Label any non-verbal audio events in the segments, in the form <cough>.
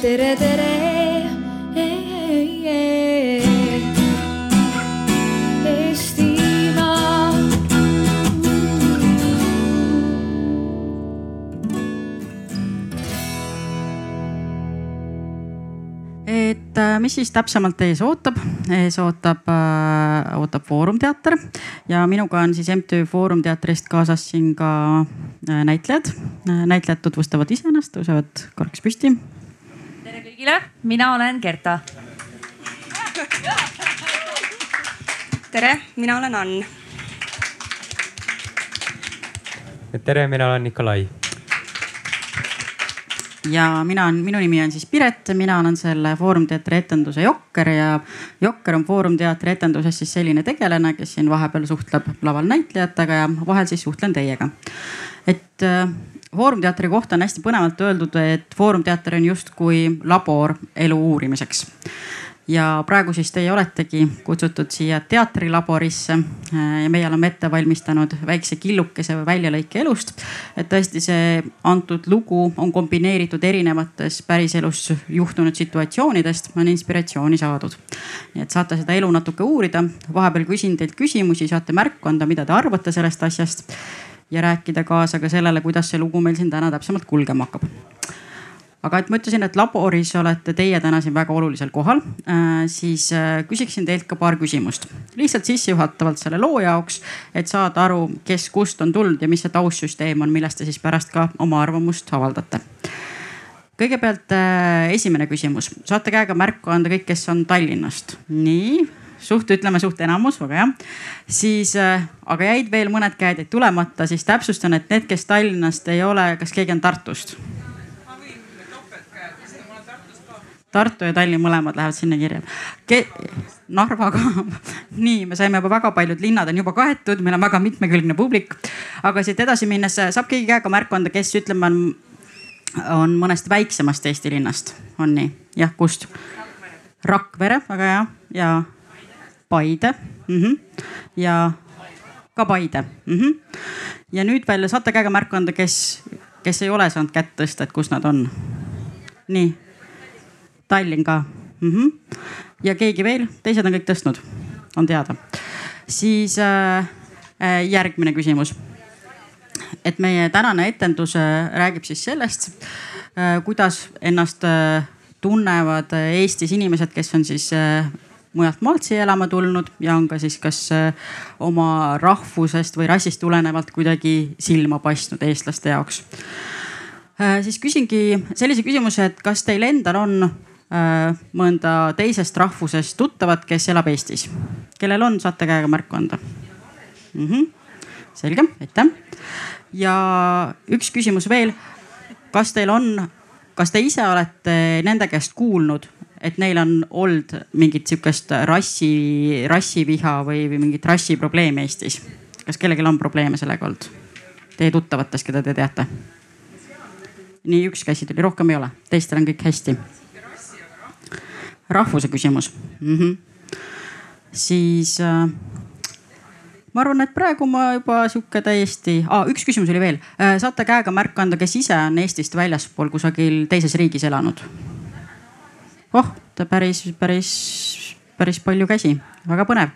tere, tere. Et äh, mis siis täpsemalt ees ootab, ees ootab äh,, ootab Foorum teater ja minuga on siis MTÜ Foorum teatrist kaasas siin ka äh, näitlejad. näitlejad tutvustavad iseennast, tõusevad korraks püsti. Kõigile, mina olen Gerta. tere, mina olen Ann. tere, mina olen Nikolai ja mina olen, minu nimi on siis Piret, mina olen selle Foorum teatri etenduse Jokker ja Jokker on Foorum teatri etenduses siis selline tegelane, kes siin vahepeal suhtleb laval näitlejatega ja vahel siis suhtlen teiega. et äh, Foorum teatri kohta on hästi põnevalt öeldud, et Foorum teater on justkui labor elu uurimiseks ja praegu siis teie oletegi kutsutud siia teatrilaborisse ja meie oleme ette valmistanud väikse killukese või väljalõike elust. et tõesti see antud lugu on kombineeritud erinevates päriselus juhtunud situatsioonidest, on inspiratsiooni saadud. nii et saate seda elu natuke uurida, vahepeal küsin teilt küsimusi, saate märku anda, mida te arvate sellest asjast ja rääkida kaasa ka sellele, kuidas see lugu meil siin täna täpsemalt kulgema hakkab aga et ma ütlesin, et laboris olete teie täna siin väga olulisel kohal äh,, siis äh, küsiksin teilt ka paar küsimust. lihtsalt sissejuhatavalt selle loo jaoks, et saada aru, kes kust on tulnud ja mis see taustsüsteem on, millest te siis pärast ka oma arvamust avaldate. kõigepealt äh, esimene küsimus, saate käega märku anda kõik, kes on Tallinnast. nii, suht ütleme suht enamus, väga hea. siis äh,, aga jäid veel mõned käed jäid tulemata, siis täpsustan, et need, kes Tallinnast ei ole, kas keegi on Tartust? Tartu ja Tallinn mõlemad lähevad sinna kirja Ke. Narva ka. <laughs> nii, me saime juba väga paljud linnad on juba kaetud, meil on väga mitmekülgne publik. aga siit edasi minnes saab keegi käega märku anda, kes ütleme on, on mõnest väiksemast Eesti linnast, on nii? jah, kust? Rakvere, väga hea ja Paide mm -hmm. ja ka Paide mm. -hmm. ja nüüd veel saate käega märku anda, kes, kes ei ole saanud kätt tõsta, et kus nad on? nii Tallinn ka mm. -hmm. ja keegi veel, teised on kõik tõstnud, on teada. siis äh, äh, järgmine küsimus. et meie tänane etendus äh, räägib siis sellest äh,, kuidas ennast äh, tunnevad Eestis inimesed, kes on siis äh, mujalt maalt siia elama tulnud ja on ka siis kas äh, oma rahvusest või rassist tulenevalt kuidagi silma paistnud eestlaste jaoks. Äh, siis küsingi sellise küsimuse, et kas teil endal on Äh, mõnda teisest rahvusest tuttavat, kes elab Eestis. kellel on, saate käega märku anda mm. -hmm. selge, aitäh. ja üks küsimus veel. kas teil on, kas te ise olete nende käest kuulnud, et neil on olnud mingit sihukest rassi, rassiviha või, või mingit rassiprobleemi Eestis? kas kellelgi on probleeme sellega olnud? Teie tuttavatest, keda te teate? nii, üks käsi tuli, rohkem ei ole, teistel on kõik hästi rahvuse küsimus mm. -hmm. siis äh, ma arvan, et praegu ma juba sihuke täiesti ah,, üks küsimus oli veel äh,. saate käega märku anda, kes ise on Eestist väljaspool kusagil teises riigis elanud? Oh, ta päris, päris, päris palju käsi, väga põnev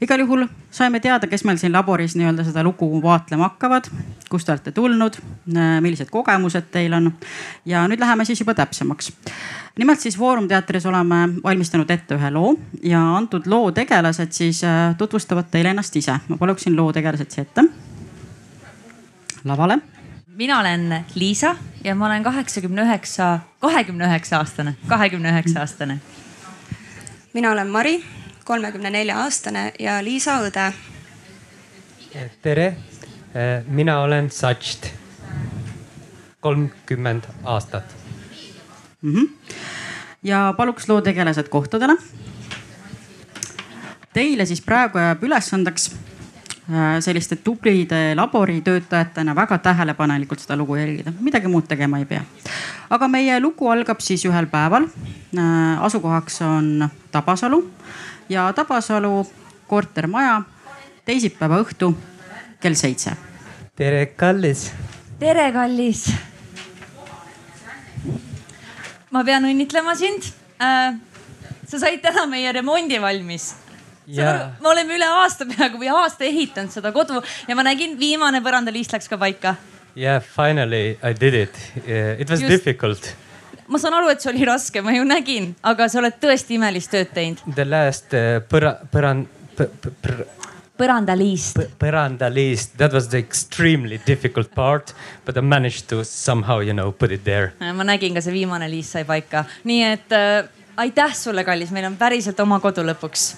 igal juhul saime teada, kes meil siin laboris nii-öelda seda lugu vaatlema hakkavad, kust te olete tulnud, millised kogemused teil on. ja nüüd läheme siis juba täpsemaks. nimelt siis Foorum teatris oleme valmistanud ette ühe loo ja antud loo tegelased siis äh, tutvustavad teile ennast ise. ma paluksin loo tegelased siia ette. lavale mina olen Liisa ja ma olen kaheksakümne üheksa, kahekümne üheksa aastane, kahekümne üheksa aastane. mina olen Mari kolmekümne nelja aastane ja Liisa õde. tere, mina olen Satšt, kolmkümmend aastat mm. -hmm. ja paluks loo tegelased kohtadele. Teile siis praegu jääb ülesandeks selliste tublide laboritöötajatena väga tähelepanelikult seda lugu jälgida, midagi muud tegema ei pea. aga meie lugu algab siis ühel päeval. Äh, asukohaks on Tabasalu ja Tabasalu kortermaja teisipäeva õhtu kell seitse. tere, kallis. tere, kallis. ma pean õnnitlema sind äh,. sa said täna meie remondi valmis jaa, me oleme üle aasta peaaegu või aasta ehitanud seda kodu ja ma nägin, viimane põrandaliist läks ka paika. yeah, finally I did it. Yeah, it was Just- difficult. ma saan aru, et see oli raske, ma ju nägin, aga sa oled tõesti imelist tööd teinud. The last uh, põra-, põran-, põrandaliist. põrandalist, that was the extremely difficult part, but I managed to somehow, you know, put it there. ma nägin ka see viimane liist sai paika, nii et äh, aitäh sulle, kallis, meil on päriselt oma kodu lõpuks.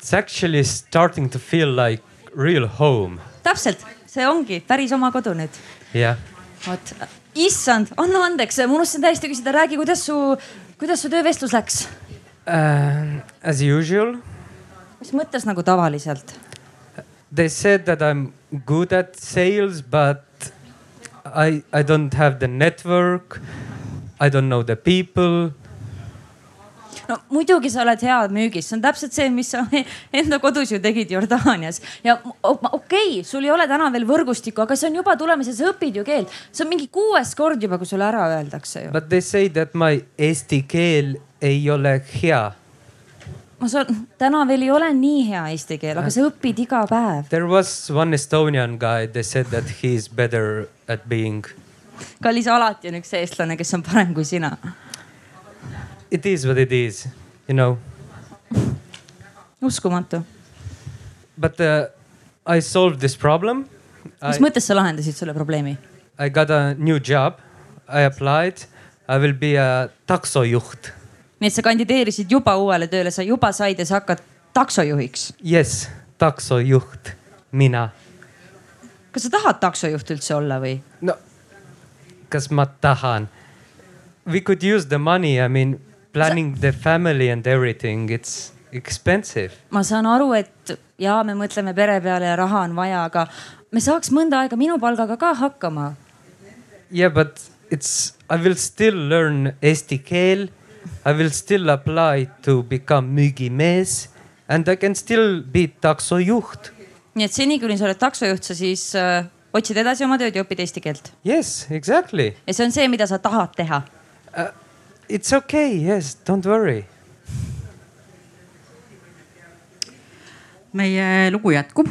It's actually starting to feel like real home. täpselt, see ongi päris oma kodu nüüd Yeah. vot, issand, anna andeks, ma unustasin täiesti küsida, räägi, kuidas su, kuidas su töövestlus läks? Uh, as usual, mis mõttes nagu tavaliselt? they said that I'm good at sales, but I, I don't have the network. I don't know the people. No muidugi sa oled hea müügis, see on täpselt see, mis sa <laughs> enda kodus ju tegid Jordaanias ja okei okay, sul ei ole täna veel võrgustikku, aga see on juba tulemas ja sa õpid ju keelt. see on mingi kuues kord juba, kui sulle ära öeldakse ju. But they say that my eesti keel ei ole hea. ma saan, täna veel ei ole nii hea eesti keel, aga sa õpid iga päev. There was one Estonian guy, they said that he's better at being. kallis, alati on üks eestlane, kes on parem kui sina. It is what it is, you know. uskumatu. But uh, I solved this problem. mis I, mõttes sa lahendasid selle probleemi? I got a new job. I applied. I will be a taksojuht. nii et sa kandideerisid juba uuele tööle, sa juba said ja sa hakkad taksojuhiks. Yes, taksojuht, mina. kas sa tahad taksojuht üldse olla või? no kas ma tahan? We could use the money, I mean planning the family and everything, it's expensive. ma saan aru, et ja me mõtleme pere peale ja raha on vaja, aga me saaks mõnda aega minu palgaga ka hakkama. Yeah, but it's, I will still learn eesti keel. I will still apply to become müügimees and I can still be taksojuht. nii et seni, kuni sa oled taksojuht, sa siis äh, otsid edasi oma tööd ja õpid eesti keelt. Yes, exactly. ja see on see, mida sa tahad teha. Uh, it's okay, yes, don't worry. meie lugu jätkub,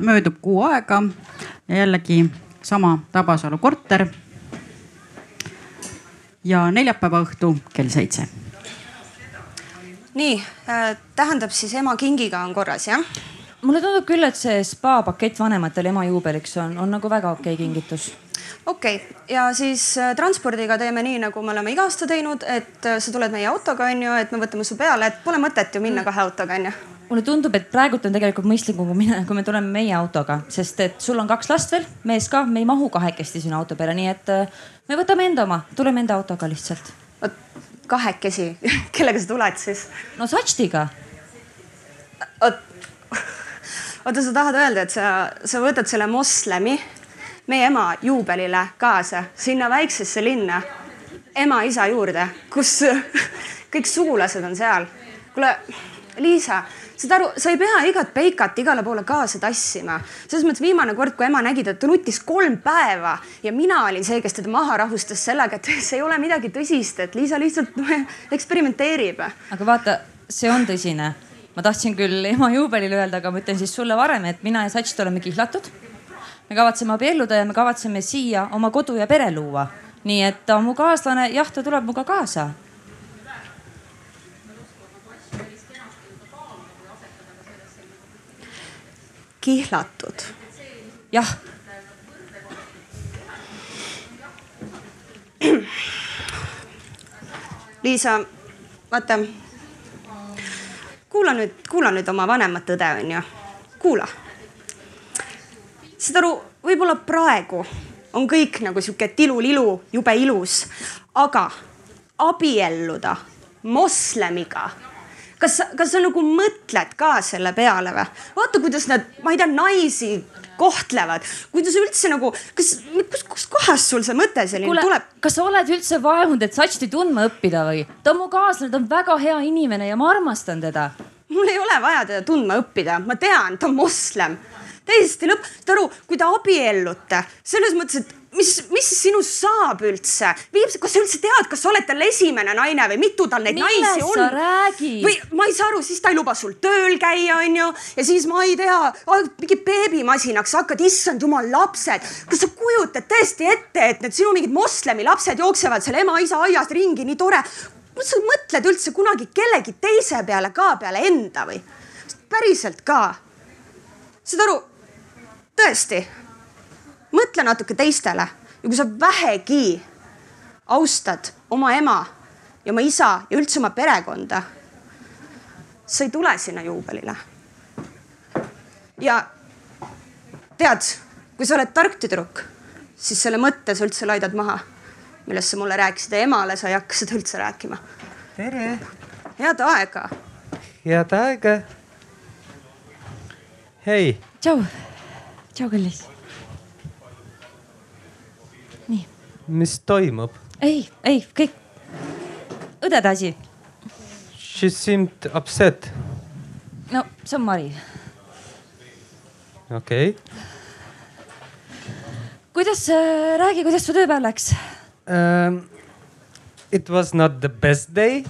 möödub kuu aega ja jällegi sama Tabasalu korter. ja neljapäeva õhtu kell seitse. nii äh, tähendab siis ema kingiga on korras jah? Mulle tundub küll, et see spa pakett vanematele ema juubeliks on, on nagu väga okei okay kingitus. okei okay. ja siis äh, transpordiga teeme nii, nagu me oleme iga aasta teinud, et äh, sa tuled meie autoga onju, et me võtame su peale, et pole mõtet ju minna kahe autoga onju. mulle tundub, et praegult on tegelikult mõistlikum, kui mine, kui me tuleme meie autoga, sest et sul on kaks last veel, mees ka, me ei mahu kahekesti sinu auto peale, nii et äh, me võtame enda oma, tuleme enda autoga lihtsalt. kahekesi <laughs> kellega sa tuled siis? no Satštiga. oot, oota, sa tahad öelda, et sa, sa võtad selle moslemi meie ema juubelile kaasa sinna väiksesse linna ema-isa juurde, kus <laughs> kõik sugulased on seal. kuule, Liisa, saad aru, sa ei pea igat peikat igale poole kaasa tassima. selles mõttes viimane kord, kui ema nägi ta nutis kolm päeva ja mina olin see, kes teda maha rahustas sellega, et <laughs> see ei ole midagi tõsist, et Liisa lihtsalt eksperimenteerib. aga vaata, see on tõsine. Ma tahtsin küll ema juubelile öelda, aga ma ütlen siis sulle varem, et mina ja Satšt oleme kihlatud. me kavatseme abielluda ja me kavatseme siia oma kodu ja pere luua. nii et ta on mu kaaslane, jah, ta tuleb minuga kaasa kihlatud. jah. Liisa, vaata. Kuula nüüd, kuula nüüd oma vanemat õde, onju. kuula. saad aru, võib-olla praegu on kõik nagu sihuke tilulilu, jube ilus, aga abielluda moslemiga kas, kas sa nagu mõtled ka selle peale või? vaata, kuidas nad, ma ei tea, naisi kohtlevad, kuidas üldse nagu, kas, kus, kus kohast sul see mõte selline kuule tuleb?, kas sa oled üldse vaevunud, et Satšti tundma õppida või? ta on mu kaaslane, ta on väga hea inimene ja ma armastan teda. mul ei ole vaja teda tundma õppida, ma tean, ta on moslem. täiesti lõpp, saad aru, kui te abiellute, selles mõttes, et mis, mis sinust saab üldse? viib, kas sa üldse tead, kas sa oled tal esimene naine või mitu tal neid Millest naisi on? või ma ei saa aru, siis ta ei luba sul tööl käia, onju, ja siis ma ei tea, mingi beebimasinaks hakkad, issand jumal, lapsed. kas sa kujutad tõesti ette, et need sinu mingid moslemi lapsed jooksevad seal ema-isa aias ringi, nii tore. kas sa mõtled üldse kunagi kellegi teise peale ka peale enda või? päriselt ka. saad aru? tõesti mõtle natuke teistele ja kui sa vähegi austad oma ema ja oma isa ja üldse oma perekonda, sa ei tule sinna juubelile. ja tead, kui sa oled tark tüdruk, siis selle mõtte sa üldse laidad maha, millest sa mulle rääkisid ja emale sa ei hakka seda üldse rääkima. tere. head aega. head aega. hei. tšau, tšau, kallis mis toimub? ei, ei, kõik õdede asi. She seemed upset. no see on Mari. okei okay.. kuidas äh,, räägi, kuidas su tööpäev läks um,? It was not the best day.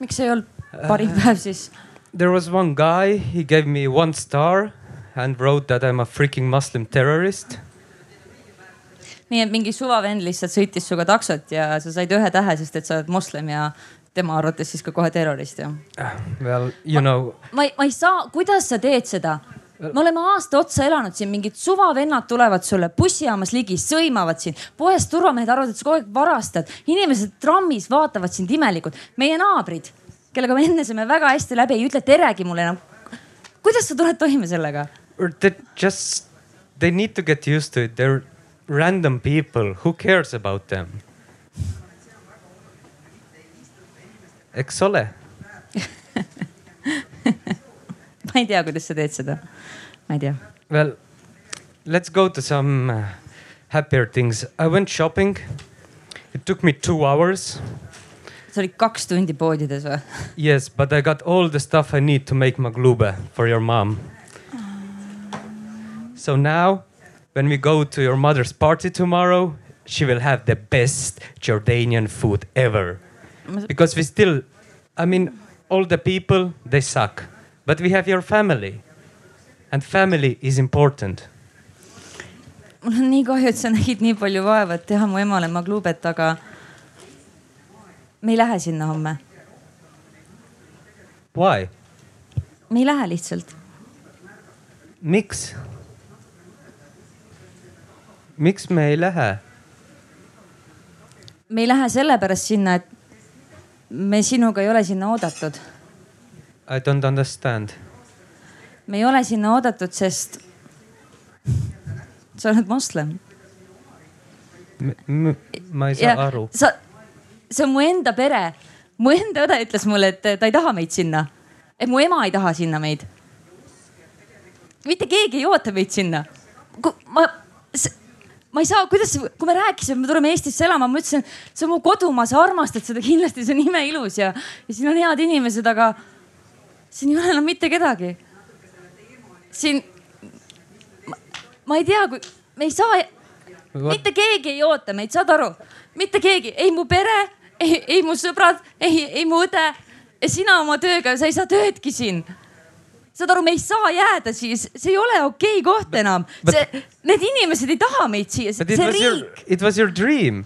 miks ei olnud parim uh, päev siis? There was one guy, he gave me one star and wrote that I am a freaking Muslim terrorist nii et mingi suvavend lihtsalt sõitis sinuga taksot ja sa said ühe tähe, sest et sa oled moslem ja tema arvates siis ka kohe terrorist jah? Well, you know. ma ei, ma ei saa, kuidas sa teed seda? me oleme aasta otsa elanud siin, mingid suvavennad tulevad sulle bussijaamas ligi, sõimavad sind. poest turvamehed arvavad, et sa kogu aeg varastad. inimesed trammis vaatavad sind imelikult. meie naabrid, kellega me enne saime väga hästi läbi, ei ütle teregi mulle enam. kuidas sa tuled toime sellega? They just, they need to get used to it. They're random people, who cares about them? eks ole <laughs> ma ei tea, kuidas sa teed seda. ma ei tea. Well, let's go to some uh, happier things. I went shopping. It took me two hours. sa olid kaks tundi poodides või? <laughs> Yes, but I got all the stuff I need to make maglube for your mom. So now when we go to your mother's party tomorrow, she will have the best Jordanian food ever. Because we still, I mean, all the people, they suck. But we have your family. And family is important. mul <laughs> on nii kahju, et sa nägid nii palju vaeva, et teha mu emale magluubet, aga me ei lähe sinna homme. Why? me ei lähe lihtsalt. miks? Miks me ei lähe? me ei lähe sellepärast sinna, et me sinuga ei ole sinna oodatud. I don't understand. me ei ole sinna oodatud, sest sa oled moslem. ma ei saa ja, aru. sa, see on mu enda pere. mu enda õde ütles mulle, et ta ei taha meid sinna. et mu ema ei taha sinna meid. mitte keegi ei oota meid sinna. ma ma ei saa, kuidas, kui me rääkisime, me tuleme Eestisse elama, ma ütlesin, see on mu kodumaa, sa armastad seda kindlasti, see on imeilus ja, ja siin on head inimesed, aga siin ei ole enam mitte kedagi. siin, ma ei tea, kui me ei saa, mitte keegi ei oota meid, saad aru, mitte keegi, ei mu pere, ei, ei mu sõbrad, ei, ei mu õde. sina oma tööga, sa ei saa töödki siin saad aru, me ei saa jääda siis, see ei ole okei okay koht enam. see, need inimesed ei taha meid siia, see riik. It was your dream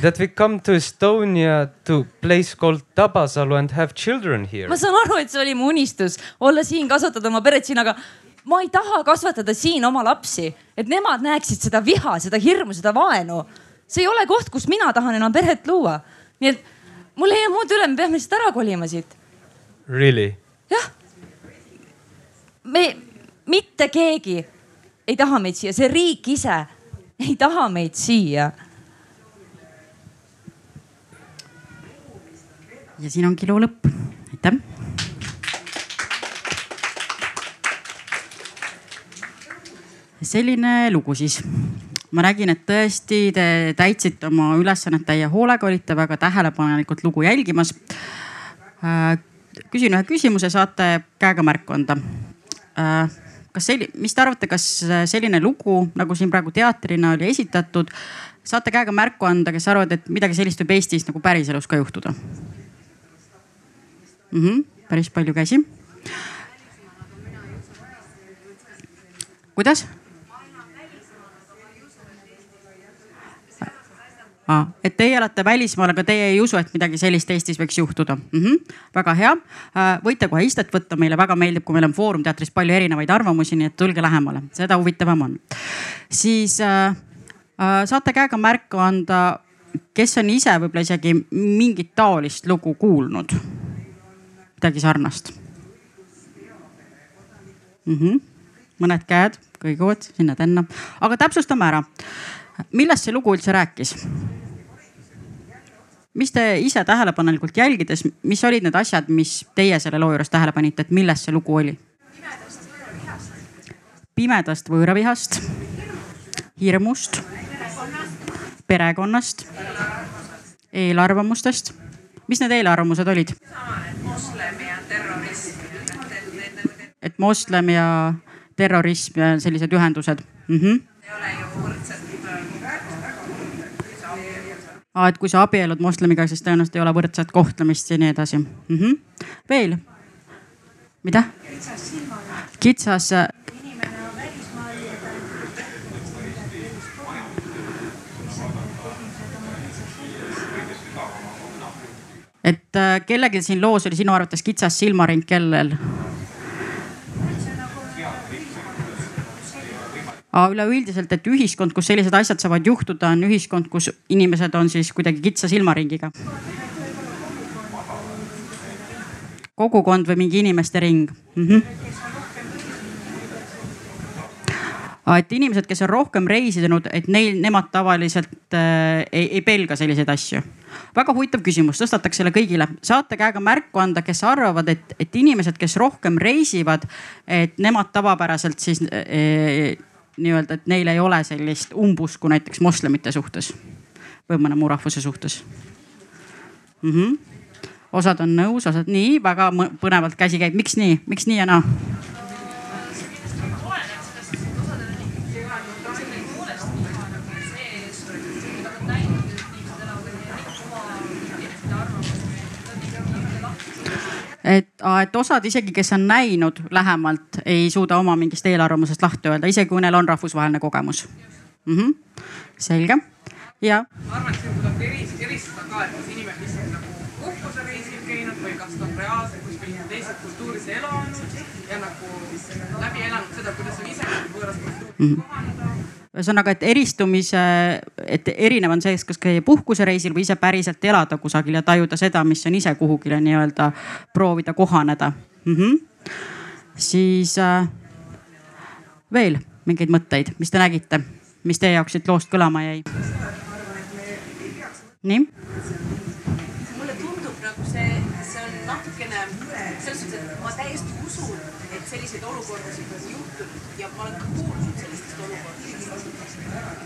that we come to Estonia to place called Tabasalu and have children here. ma saan aru, et see oli mu unistus olla siin, kasvatada oma peret siin, aga ma ei taha kasvatada siin oma lapsi, et nemad näeksid seda viha, seda hirmu, seda vaenu. see ei ole koht, kus mina tahan enam peret luua. nii et mul ei jää muud üle, me peame lihtsalt ära kolima siit. Really? jah me, mitte keegi ei taha meid siia, see riik ise ei taha meid siia. ja siin ongi loo lõpp, aitäh. selline lugu siis. ma nägin, et tõesti te täitsite oma ülesannet täie hoolega, olite väga tähelepanelikult lugu jälgimas. Äh, küsin ühe küsimuse, saate käega märku anda kas selli-, mis te arvate, kas selline lugu nagu siin praegu teatrina oli esitatud, saate käega märku anda, kes arvavad, et midagi sellist võib Eestis nagu päriselus ka juhtuda mm? -hmm, päris palju käsi. kuidas? Ah, et teie olete välismaal, aga teie ei usu, et midagi sellist Eestis võiks juhtuda mm. -hmm. väga hea. võite kohe istet võtta, meile väga meeldib, kui meil on Foorum teatris palju erinevaid arvamusi, nii et tulge lähemale, seda huvitavam on. siis äh, saate käega märku anda, kes on ise võib-olla isegi mingit taolist lugu kuulnud, midagi sarnast mm. -hmm. mõned käed kõiguvad sinna-tänna, aga täpsustame ära millest see lugu üldse rääkis? Mis te ise tähelepanelikult jälgides, mis olid need asjad, mis teie selle loo juures tähele panite, et millest see lugu oli? pimedast võõravihast, hirmust, perekonnast, eelarvamustest. mis need eelarvamused olid? et moslem ja terrorism ja sellised ühendused mm. -hmm. ei ole ju võrdsed ah,. Et kui sa abiellud moslemiga, siis tõenäoliselt ei ole võrdset kohtlemist ja nii edasi mm. -hmm. veel? mida? kitsas. Äh, et äh, kellelgi siin loos oli sinu arvates kitsas silmaring, kellel? Aga üleüldiselt, et ühiskond, kus sellised asjad saavad juhtuda, on ühiskond, kus inimesed on siis kuidagi kitsa silmaringiga. kogukond või mingi inimeste ring mm. -hmm. et inimesed, kes on rohkem reisinud, et neil, nemad tavaliselt äh, ei, ei pelga selliseid asju. väga huvitav küsimus, tõstataks selle kõigile. saate käega märku anda, kes arvavad, et, et inimesed, kes rohkem reisivad, et nemad tavapäraselt siis äh, nii-öelda, et neil ei ole sellist umbusku näiteks moslemite suhtes või mõne muu rahvuse suhtes mm. -hmm. osad on nõus, osad nii, väga põnevalt käsi käib, miks nii, miks nii ja naa? Et, et osad isegi, kes on näinud lähemalt, ei suuda oma mingist eelarvamusest lahti öelda, isegi kui neil on rahvusvaheline kogemus mm. -hmm. selge ja. ma arvan, et siin tuleb eris, eristada ka, et kas inimene lihtsalt nagu puhkusereisil käinud või kas ta on reaalselt kuskil teises kultuuris elanud ja nagu läbi elanud seda, kuidas on ise võõras kultuuris mm -hmm. kohaneda ühesõnaga, et eristumise, et erinev on see, kas käia puhkusereisil või ise päriselt elada kusagil ja tajuda seda, mis on ise kuhugile nii-öelda proovida kohaneda mm. -hmm. siis äh, veel mingeid mõtteid, mis te nägite, mis teie jaoks siit loost kõlama jäi? nii mulle tundub nagu see, see on natukene selles suhtes, et ma täiesti usun, et selliseid olukordasid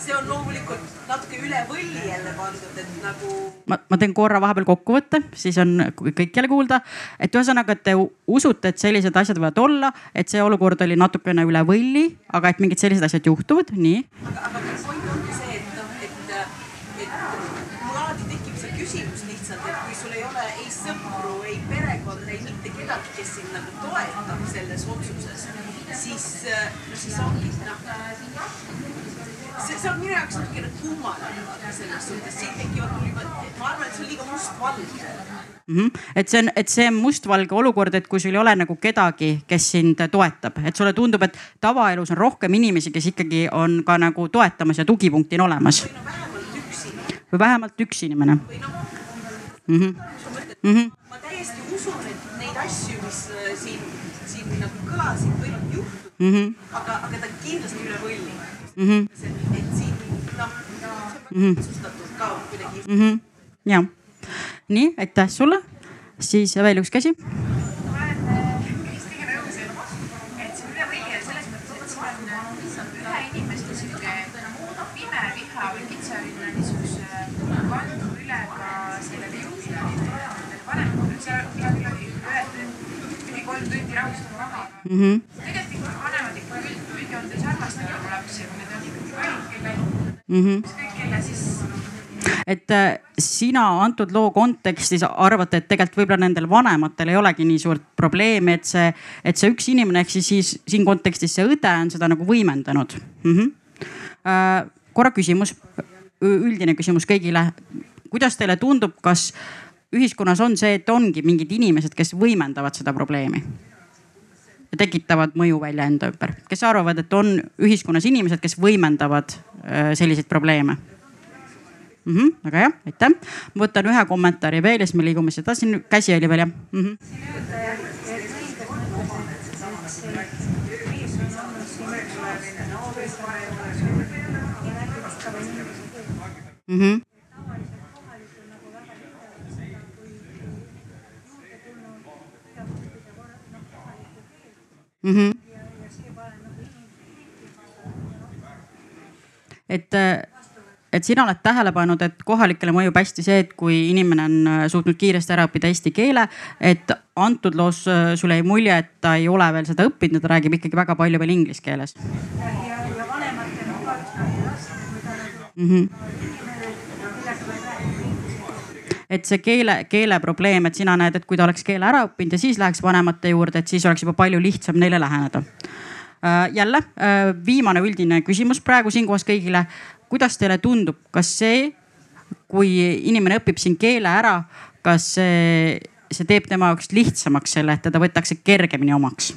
see on loomulikult natuke üle võlli jälle pandud, et nagu. ma, ma teen korra vahepeal kokkuvõtte, siis on kõik jälle kuulda. et ühesõnaga, et te usute, et sellised asjad võivad olla, et see olukord oli natukene üle võlli, aga et mingid sellised asjad juhtuvad, nii. aga, aga point ongi see, et noh, et, et mul alati tekib see küsimus lihtsalt, et kui sul ei ole ei sõpru, ei perekonda, ei mitte kedagi, kes sind nagu toetab selles otsuses, siis, siis ongi noh see, see on minu jaoks natukene kummaline selles suhtes, siin tekivad mul juba, ma arvan, et see on liiga mustvalge mm. -hmm. et see on, et see on mustvalge olukord, et kui sul ei ole nagu kedagi, kes sind toetab, et sulle tundub, et tavaelus on rohkem inimesi, kes ikkagi on ka nagu toetamas ja tugipunktina olemas. või no vähemalt üks inimene. või vähemalt üks inimene. või noh mm -hmm. mm -hmm. ma täiesti usun, et neid asju, mis äh, siin, siin nagu kõlasid, võivad juhtuda mm. -hmm. aga, aga ta on kindlasti üle võlli mm. -hmm. mm. -hmm. ja, nii aitäh sulle, siis veel üks käsi. Mm -hmm. tegelikult vanemad ikka -hmm. et äh, sina antud loo kontekstis arvate, et tegelikult võib-olla nendel vanematel ei olegi nii suurt probleemi, et see, et see üks inimene ehk siis, siis siin kontekstis see õde on seda nagu võimendanud mm. -hmm. Korra küsimus, üldine küsimus kõigile. kuidas teile tundub, kas ühiskonnas on see, et ongi mingid inimesed, kes võimendavad seda probleemi? tekitavad mõju välja enda ümber, kes arvavad, et on ühiskonnas inimesed, kes võimendavad selliseid probleeme mm. -hmm, väga hea, aitäh. ma võtan ühe kommentaari veel ja siis me liigume edasi. käsi oli veel jah mm? -hmm. Mm -hmm. Mm et et sina oled tähele pannud, et kohalikele mõjub hästi see, et kui inimene on äh, suutnud kiiresti ära õppida eesti keele. et antud loos äh, sulle jäi mulje, et ta ei ole veel seda õppinud, ta räägib ikkagi väga palju veel inglise keeles. mm. -hmm et see keele, keele probleem, et sina näed, et kui ta oleks keele ära õppinud ja siis läheks vanemate juurde, et siis oleks juba palju lihtsam neile läheneda. Äh, jälle viimane üldine küsimus praegu siinkohas kõigile kuidas teile tundub, kas see, kui inimene õpib siin keele ära, kas see, see teeb tema jaoks lihtsamaks selle, et teda võetakse kergemini omaks?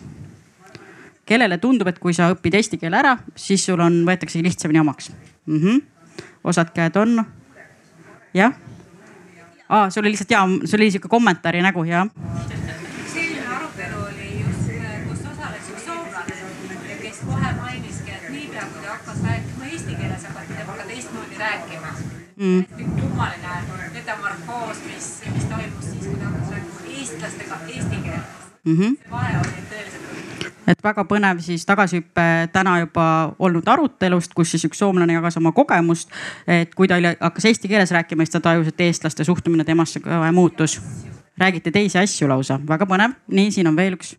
kellele tundub, et kui sa õpid eesti keele ära, siis sul on, võetakse lihtsamini omaks mm? -hmm. osad käed on. jah? aa, sul oli lihtsalt ja, sul oli sihuke kommentaari nägu, jah selline arutelu oli just, kus osales üks soomlane, kes kohe mainiski, et niipea kui ta hakkas rääkima eesti keeles, hakati temaga teistmoodi rääkima mm.. hästi kummaline metamorfoos, mis, mis toimus siis, kui ta hakkas rääkima eestlastega eesti keeles mm. -hmm. vahe oli tõeliselt et väga põnev siis tagasihüpe täna juba olnud arutelust, kus siis üks soomlane jagas oma kogemust. et kui ta hakkas eesti keeles rääkima, siis ta tajus, et eestlaste suhtumine temasse kohe muutus. räägite teisi asju lausa, väga põnev. nii, siin on veel üks.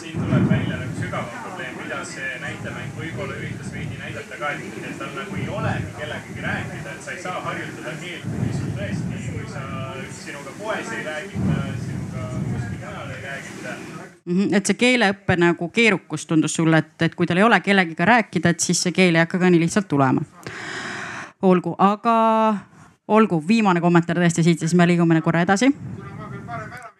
siin tuleb välja nagu sügavam probleem, mida see näitemäng võib-olla üritas veidi näidata ka, et, et tal nagu ei olegi kellegagi rääkida, et sa ei saa harjutada keelt, kui sul tõesti, kui sa sinuga poes ei räägita, sinuga kuskil mujal ei räägita Mhm, et see keeleõppe nagu keerukus tundus sulle, et, et kui tal ei ole kellegiga rääkida, et siis see keel ei hakka ka nii lihtsalt tulema. olgu, aga olgu, viimane kommentaar tõesti siit, siis me liigume korra edasi.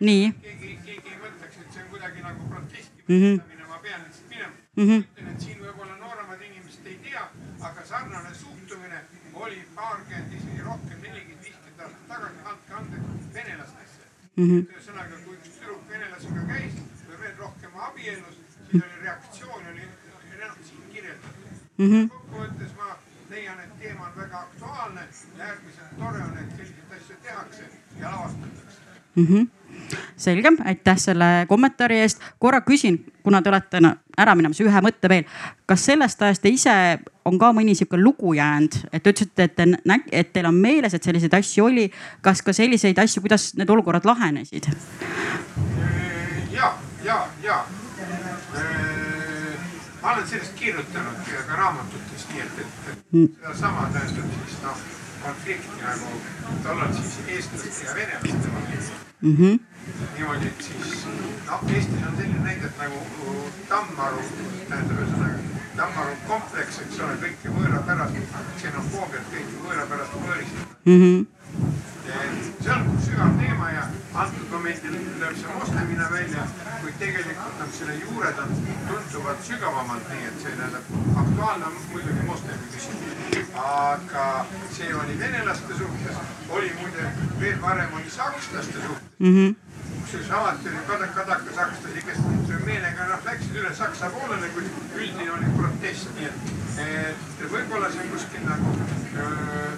nii. keegi, keegi ei mõtleks, et see on kuidagi nagu protesti mm -hmm. ma pean siit minema mm. -hmm. ütlen, et siin võib-olla nooremad inimesed ei tea, aga sarnane suhtumine oli paarkümmend, isegi rohkem, nelikümmend, viiskümmend aastat tagasi, andke andeks, venelastesse mm. -hmm. ühesõnaga, kui üks tüdruk venelasega käis või veel rohkem abiellus, siis oli reaktsioon oli enam siin kirjeldatud mm. -hmm. kokkuvõttes ma leian, et teema on väga aktuaalne ja äärmiselt tore on, et selliseid asju tehakse ja lavastatakse mm. -hmm selge, aitäh selle kommentaari eest. korra küsin, kuna te olete no, ära minemas, ühe mõtte veel. kas sellest ajast te ise on ka mõni sihuke lugu jäänud, et te ütlesite, et te, et teil on meeles, et selliseid asju oli. kas ka selliseid asju, kuidas need olukorrad lahenesid? ja, ja, ja. ma olen sellest kirjutanud ka raamatutes, nii et, et sedasama tähendab siis noh, konflikti nagu tollal siis eestlaste ja venelaste vahel mm. -hmm. niimoodi, et siis noh, Eestis on selline näide, et nagu Tammaru, tähendab ühesõnaga Tammaru kompleks, eks ole, kõike võõrapärast, ksenofoobiat, kõike võõrapärast võõristada mm. -hmm. see on sügav teema ja antud momendil lööb see moslemina välja, kuid tegelikult noh, selle juured on tunduvalt sügavamalt, nii et see tähendab aktuaalne on muidugi moslemi küsimus. aga see oli venelaste suhtes, oli muide veel varem oli sakslaste suhtes mm. -hmm kusjuures alati oli kadak, kadaka sakslasi, kes meelega noh, läksid üle Saksa poolele, kuid üldine oli protest, nii et, et võib-olla see on kuskil nagu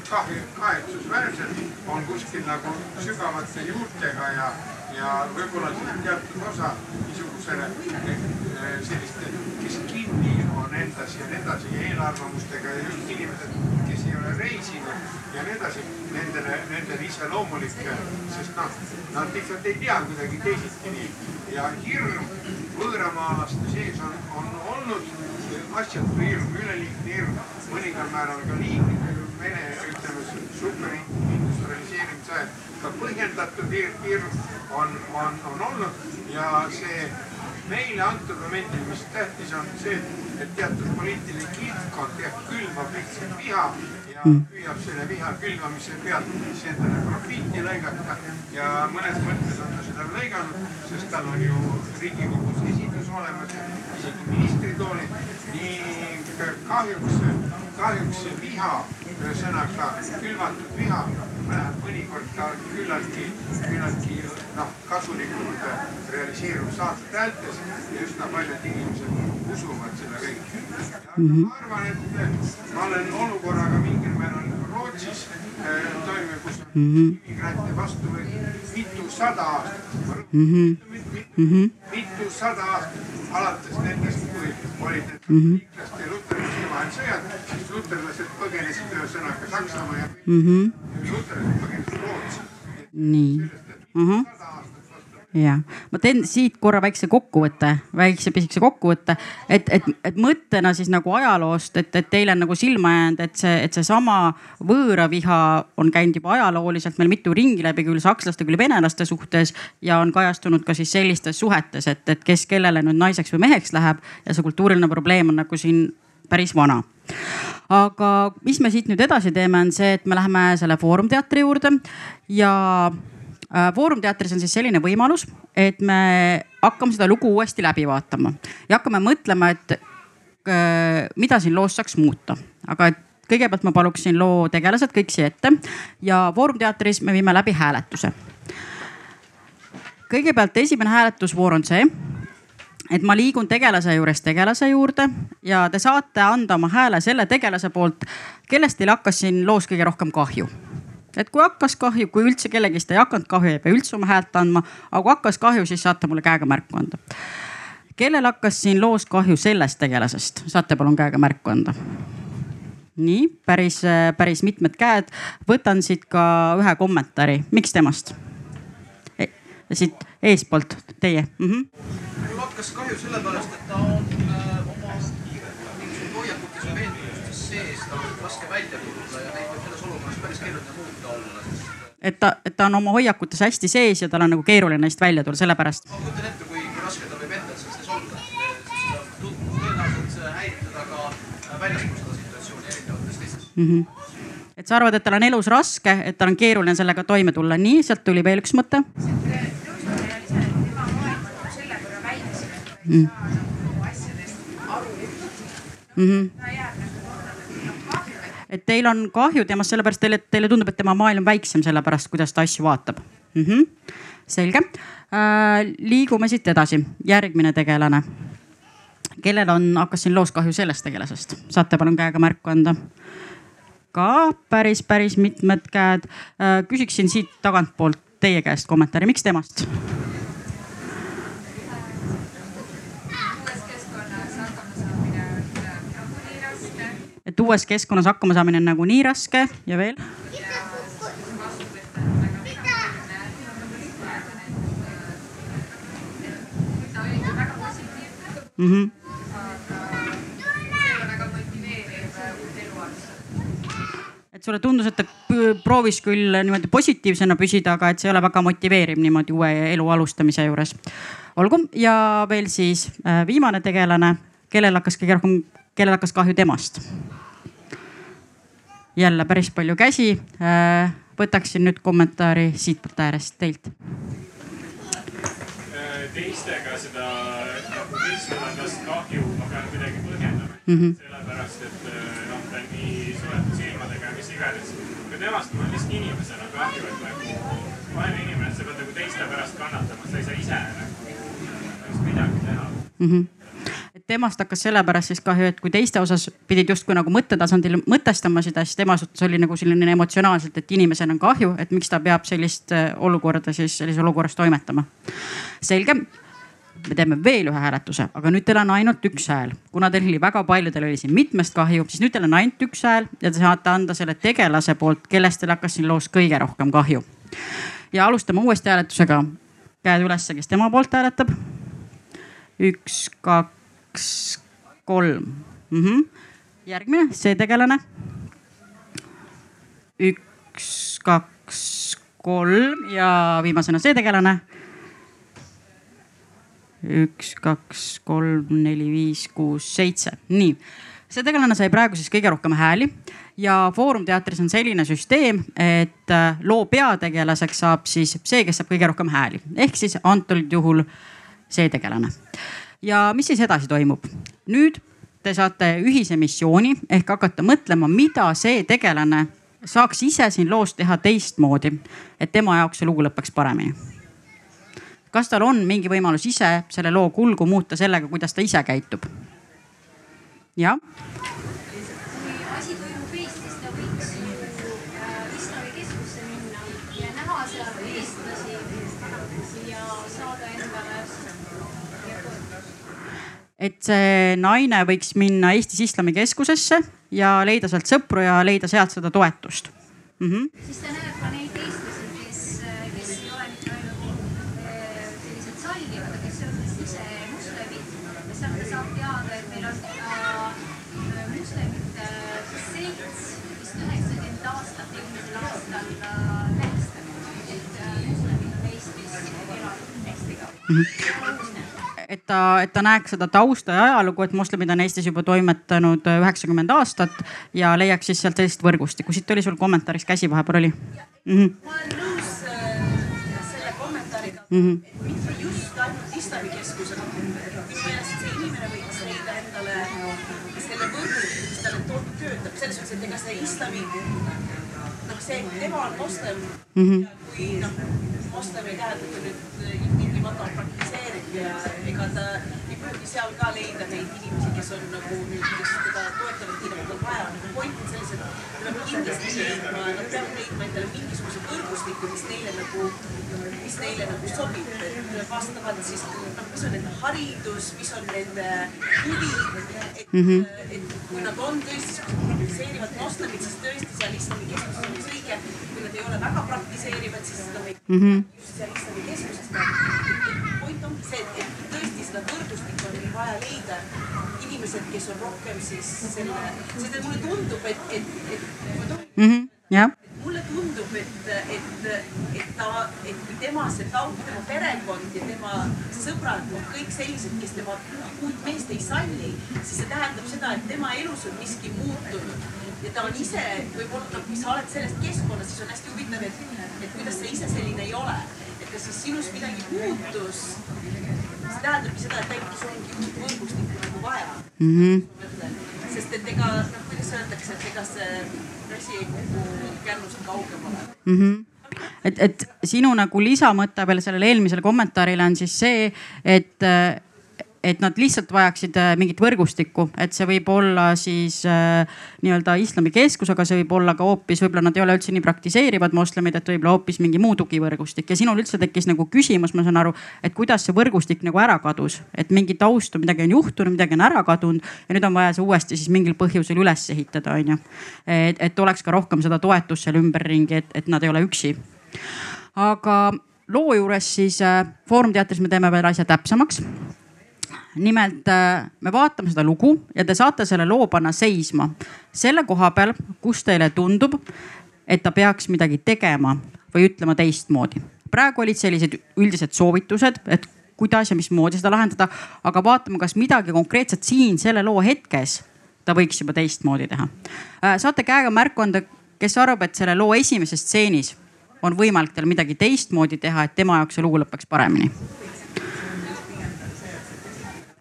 kahju, kahetsusväärselt on kuskil nagu sügavate juurtega ja, ja võib-olla siis teatud osa niisugusele selliste, kes kinni on endas ja nii edasi ja eelarvamustega ja just inimesed, reisinud ja nii edasi, nendele, nendele iseloomulik, sest noh, nad lihtsalt ei tea kuidagi teisiti nii. Ja hirm võõramaalaste sees on, on olnud asjatu hirm, üleliigne hirm, mõningal määral ka liigne, Vene, ütleme, superindustrialiseerimise ajal ka põhjendatud hirm, on, on, on olnud. Ja see meile antud momendil, mis tähtis on see, et teatud poliitiline kildkond jah, külvab lihtsalt viha ja püüab selle viha külvamise pealt siis endale profiiti lõigata. Ja mõnes mõttes on ta seda lõiganud, sest tal on ju Riigikogus esindus olemas, isegi ministritoolid ning kahjuks, kahjuks see viha, ühesõnaga külvatud viha läheb mõnikord ka küllaltki, küllaltki noh, kasulikult realiseerub saarteäältes ja üsna paljud inimesed usuvad seda kõike. ma arvan, et ma olen olukorraga mingil äh, toime, kus on immigrante vastu võetud mitusada aastat. mitusada aastat, alates nendest, kui olid need liiklaste ja luterlaste vahel sõjad, siis luterlased põgenesid ühesõnaga Saksamaa ja luterlased põgenesid Rootsi. nii ja ma teen siit korra väikse kokkuvõtte, väikse pisikese kokkuvõtte, et, et, et mõttena siis nagu ajaloost, et, et teile on nagu silma jäänud, et see, et seesama võõraviha on käinud juba ajalooliselt meil mitu ringi läbi küll sakslaste, küll venelaste suhtes ja on kajastunud ka siis sellistes suhetes, et, et kes kellele nüüd naiseks või meheks läheb ja see kultuuriline probleem on nagu siin päris vana. Aga mis me siit nüüd edasi teeme, on see, et me läheme selle Foorum teatri juurde ja Foorum teatris on siis selline võimalus, et me hakkame seda lugu uuesti läbi vaatama ja hakkame mõtlema, et mida siin loos saaks muuta, aga et kõigepealt ma paluksin loo tegelased kõik siia ette ja Foorum teatris me viime läbi hääletuse. kõigepealt esimene hääletusvoor on see, et ma liigun tegelase juurest tegelase juurde ja te saate anda oma hääle selle tegelase poolt, kellest teil hakkas siin loos kõige rohkem kahju et kui hakkas kahju, kui üldse kellegist ei hakanud kahju, ei pea üldse oma häält andma, aga kui hakkas kahju, siis saate mulle käega märku anda. kellel hakkas siin loos kahju sellest tegelasest, saate palun käega märku anda? nii päris, päris mitmed käed. võtan siit ka ühe kommentaari, miks temast e? siit eespoolt, teie mm. -hmm. mul hakkas kahju sellepärast, et ta on äh, oma mingisugused hoiakutes ja veendumustes sees, ta on raske välja tulla ja neid võib selles olukorras päris keeruline muuta olla. Et ta, et ta on oma hoiakutes hästi sees ja tal on nagu keeruline neist välja tulla, sellepärast. ma kujutan ette, kui, raske tal võib endal selles olla, siis tõenäoliselt häirib teda ka väljaspool seda situatsiooni erinevates teistes mm. -hmm et sa arvad, et tal on elus raske, et tal on keeruline sellega toime tulla, nii sealt tuli veel üks mõte. Mm. Mm -hmm. Et teil on kahju temast sellepärast, teile, teile tundub, et tema maailm väiksem sellepärast, kuidas ta asju vaatab mm. -hmm. selge äh,. liigume siit edasi, järgmine tegelane. kellel on, hakkas siin loos kahju sellest tegelasest, saate palun käega märku anda ka päris, päris mitmed käed. küsiksin siit tagantpoolt teie käest kommentaari, miks temast? Et uues keskkonnas hakkama saamine on nagu nii raske ja veel? Mm -hmm. et sulle tundus, et ta proovis küll niimoodi positiivsena püsida, aga et see ei ole väga motiveeriv niimoodi uue elu alustamise juures. olgu ja veel siis äh, viimane tegelane, kellel hakkas kõige rohkem, kellel hakkas kahju temast? jälle päris palju käsi. Äh, võtaksin nüüd kommentaari siitpoolt äärest teilt. teistega seda nagu teistest kahju ma pean kuidagi põhjendama mm -hmm. sellepärast, et noh, ta on nii suletud silmadega ja mis iganes. aga temast mul on lihtsalt inimesena kahju, et nagu vahel inimene, sa pead nagu teiste pärast kannatama, sa ei saa ise nagu midagi teha mm. -hmm temast hakkas sellepärast siis kahju, et kui teiste osas pidid justkui nagu mõttetasandil mõtestama seda, siis tema suhtes oli nagu selline emotsionaalselt, et inimesel on kahju, et miks ta peab sellist olukorda siis sellises olukorras toimetama. selge me teeme veel ühe hääletuse, aga nüüd teil on ainult üks hääl. kuna teil oli väga palju, teil oli siin mitmest kahju, siis nüüd teil on ainult üks hääl ja te saate anda selle tegelase poolt, kellest teil hakkas siin loos kõige rohkem kahju. ja alustame uuesti hääletusega. käed ülesse, kes tema poolt hääletab. üks, kaks, kolm, mm. -hmm. järgmine, see tegelane. üks, kaks, kolm ja viimasena see tegelane. üks, kaks, kolm, neli, viis, kuus, seitse, nii see tegelane sai praegu siis kõige rohkem hääli ja Foorum teatris on selline süsteem, et äh, loo peategelaseks saab siis see, kes saab kõige rohkem hääli ehk siis antud juhul see tegelane. Ja mis siis edasi toimub? nüüd te saate ühise missiooni ehk hakata mõtlema, mida see tegelane saaks ise siin loos teha teistmoodi, et tema jaoks see lugu lõpeks paremini. kas tal on mingi võimalus ise selle loo kulgu muuta sellega, kuidas ta ise käitub? jah et see naine võiks minna Eestis Islamikeskusesse ja leida sealt sõpru ja leida sealt seda toetust mm. -hmm. siis ta näeb ka neid eestlasi, kes, kes ei ole mitte ainult äh, sellised sallivad, kes on ise moslemid. ja sealt ta saab teada, et meil on ka moslemite selts vist üheksakümmend aastat eelmisel aastal äh, tähistanud, et äh, moslemid on Eestis elanud hästi kaua mm. -hmm et ta, et ta näeks seda tausta ja ajalugu, et moslemid on Eestis juba toimetanud üheksakümmend aastat ja leiaks siis sealt sellist võrgustikku. siit oli sul kommentaaris käsi vahepeal oli mm? -hmm. ma olen nõus äh, selle kommentaariga mm, -hmm. et mitte just ainult islamikeskusega. minu meelest see inimene võiks leida endale selle võrgustiku, mis talle töötab, selles suhtes, et ega see islami, noh, see, tema on moslem mm -hmm. ja kui noh, moslem ei tähenda, nüüd tingimata praktiseerib ja ega ta ei pruugi seal ka leida neid inimesi, kes on nagu, kes teda toetavad nii nagu tal vaja on. point on selles, et ta peab kindlasti leidma, nad peavad leidma endale mingisuguse võrgustiku, mis neile nagu, mis neile nagu sobib. et vastavalt siis noh, mis on nende haridus, mis on nende huvi, et mm, -hmm. et kui nad on tõesti praktiseerivad moslemid, siis tõesti seal islamikeskuses on õige. kui nad ei ole väga praktiseerivad, siis seda võib mm -hmm. just seal islamikeskuses point leida. inimesed, kes on rohkem siis selle, sest et mulle tundub, et, et, et ma tohin mm -hmm. jah mulle tundub, et, et, et ta, et kui tema see taust, tema perekond ja tema sõbrad on kõik sellised, kes tema uut meest ei salli, siis see tähendab seda, et tema elus on miski muutunud ja ta on ise võib-olla, kui sa oled sellest keskkonnast, siis on hästi huvitav, et, et kuidas sa ise selline ei ole. Kas siis sinus midagi muutus, see tähendabki seda, et äkki sul ongi uut võrgustikku nagu vaja mm. -hmm. sest et ega, noh, kuidas öeldakse, et ega see asi ei kuku kärnust kaugemale mm. -hmm et, et sinu nagu lisamõte veel sellele eelmisele kommentaarile on siis see, et et nad lihtsalt vajaksid äh, mingit võrgustikku, et see võib olla siis äh, nii-öelda islamikeskus, aga see võib olla ka hoopis, võib-olla nad ei ole üldse nii praktiseerivad moslemid, et võib-olla hoopis mingi muu tugivõrgustik ja sinul üldse tekkis nagu küsimus, ma saan aru, et kuidas see võrgustik nagu ära kadus, et mingi taustu, midagi on juhtunud, midagi on ära kadunud ja nüüd on vaja see uuesti siis mingil põhjusel üles ehitada, onju. et, et oleks ka rohkem seda toetust seal ümberringi, et, et nad ei ole üksi. aga loo juures siis äh, Foorum teatris me teeme veel asja täpsemaks nimelt äh, me vaatame seda lugu ja te saate selle loo panna seisma selle koha peal, kus teile tundub, et ta peaks midagi tegema või ütlema teistmoodi. praegu olid sellised üldised soovitused, et kuidas ja mismoodi seda lahendada, aga vaatame, kas midagi konkreetset siin selle loo hetkes ta võiks juba teistmoodi teha. Äh, saate käega märku anda, kes arvab, et selle loo esimeses stseenis on võimalik tal midagi teistmoodi teha, et tema jaoks see lugu lõpeks paremini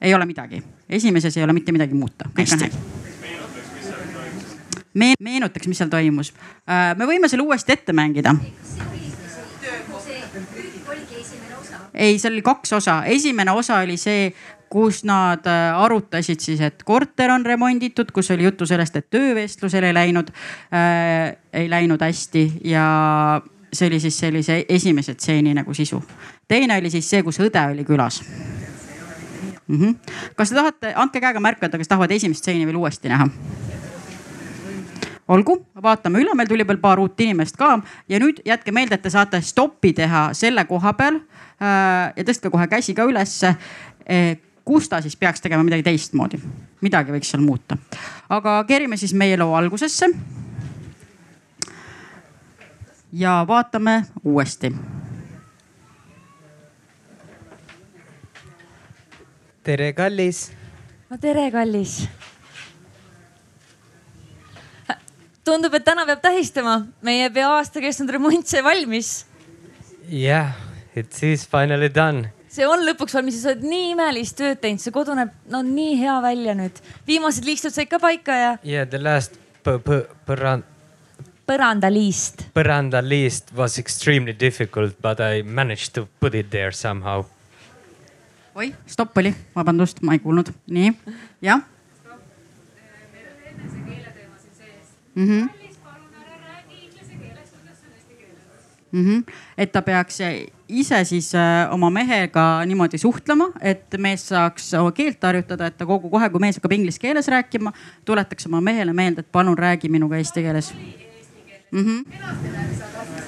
ei ole midagi, esimeses ei ole mitte midagi muuta, kõik on hästi meen-, meenutaks, mis seal toimus. Äh, me võime selle uuesti ette mängida. ei, seal oli kaks osa, esimene osa oli see, kus nad äh, arutasid siis, et korter on remonditud, kus oli juttu sellest, et töövestlusel ei läinud äh,, ei läinud hästi ja see oli siis sellise esimese stseeni nagu sisu. teine oli siis see, kus õde oli külas mm. -hmm. kas te tahate, andke käega märku, et kas tahavad esimest stseeni veel uuesti näha? olgu, vaatame üle, meil tuli veel paar uut inimest ka ja nüüd jätke meelde, et te saate stoppi teha selle koha peal äh, ja tõstke kohe käsi ka ülesse. kus ta siis peaks tegema midagi teistmoodi. midagi võiks seal muuta. aga kerime siis meie loo algusesse. ja vaatame uuesti. Tere, kallis. no tere, kallis. tundub, et täna peab tähistama, meie pea aasta kestnud remont sai valmis. jah, it is finally done see on lõpuks valmis ja sa oled nii imelist tööd teinud, see kodu näeb no nii hea välja nüüd. viimased liistud said ka paika ja. Yeah, the last põrand. põrandaliist. põrandaliist was extremely difficult, but I managed to put it there somehow. Oi, stopp oli, vabandust, ma ei kuulnud, nii, jah. Mm -hmm. Mm -hmm. et ta peaks ise siis äh, oma mehega niimoodi suhtlema, et mees saaks keelt harjutada, et ta kogu, kohe kui mees hakkab inglise keeles rääkima, tuletaks oma mehele meelde, et palun räägi minuga eesti keeles mm. -hmm.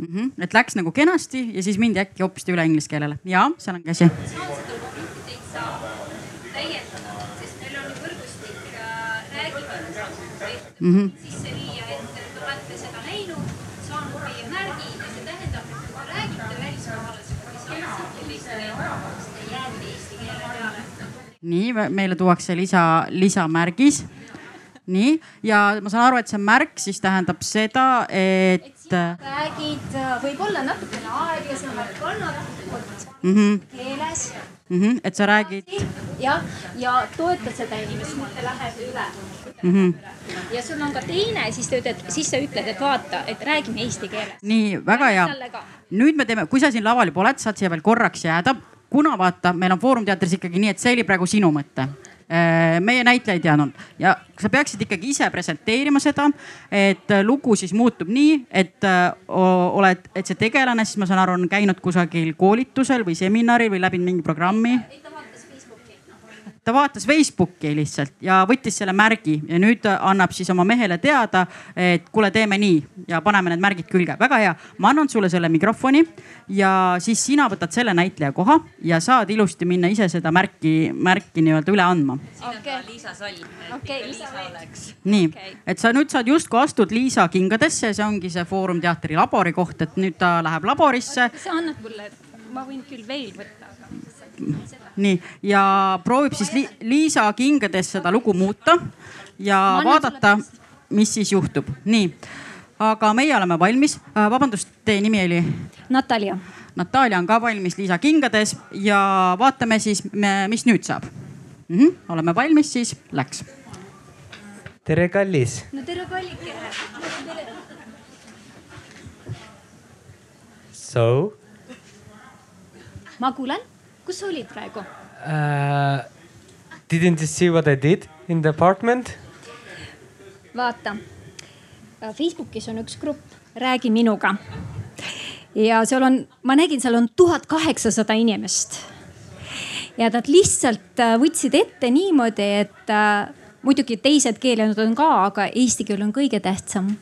Mm -hmm. et läks nagu kenasti ja siis mindi äkki hoopiski üle inglise keelele. ja seal on käsi. Mm -hmm. sisse viia, et te olete seda näinud, saanud meie märgi ja see tähendab, et kui te räägite välismaalasega või saksakilist, te jääte eesti keele peale. nii, meile tuuakse lisa, lisamärgis. nii, ja ma saan aru, et see märk siis tähendab seda, et. Räägid võib-olla natukene aeglasemalt, kannatlikult mm -hmm. keeles mm. -hmm. et sa räägid. jah, ja toetad seda inimest, mitte lähed üle mm. -hmm. ja sul on ka teine, siis ta ütled, siis sa ütled, et vaata, et räägime eesti keeles. nii, väga hea. nüüd me teeme, kui sa siin laval juba oled, saad siia veel korraks jääda. kuna vaata, meil on Foorum teatris ikkagi nii, et see oli praegu sinu mõte meie näitleja ei teadnud. Ja sa peaksid ikkagi ise presenteerima seda, et lugu siis muutub nii, et oled, et see tegelane, siis ma saan aru, on käinud kusagil koolitusel või seminaril või läbinud mingi programmi ta vaatas Facebooki lihtsalt ja võttis selle märgi ja nüüd annab siis oma mehele teada, et kuule, teeme nii ja paneme need märgid külge. väga hea, ma annan sulle selle mikrofoni ja siis sina võtad selle näitleja koha ja saad ilusti minna ise seda märki, märki nii-öelda üle andma. okei, Liisa Salm. okei, Liisa oleks. nii okay., et sa nüüd saad justkui astud Liisa kingadesse, see ongi see Foorum teatri labori koht, et nüüd ta läheb laborisse. sa annad mulle, ma võin küll veel võtta, aga nii ja proovib siis li Liisa kingades seda lugu muuta ja vaadata, mis siis juhtub. nii, aga meie oleme valmis. vabandust, teie nimi oli? Natalja. Natalja on ka valmis Liisa kingades ja vaatame siis, mis nüüd saab mm. -hmm. oleme valmis, siis läks. tere, kallis. no tere, kallikene. So? ma kuulen kus sa olid praegu uh,? Didn't you see what I did in the apartment? vaata, Facebookis on üks grupp, Räägi minuga. ja seal on, ma nägin, seal on tuhat kaheksasada inimest. ja nad lihtsalt äh, võtsid ette niimoodi, et äh, muidugi teised keeled on ka, aga eesti keel on kõige tähtsam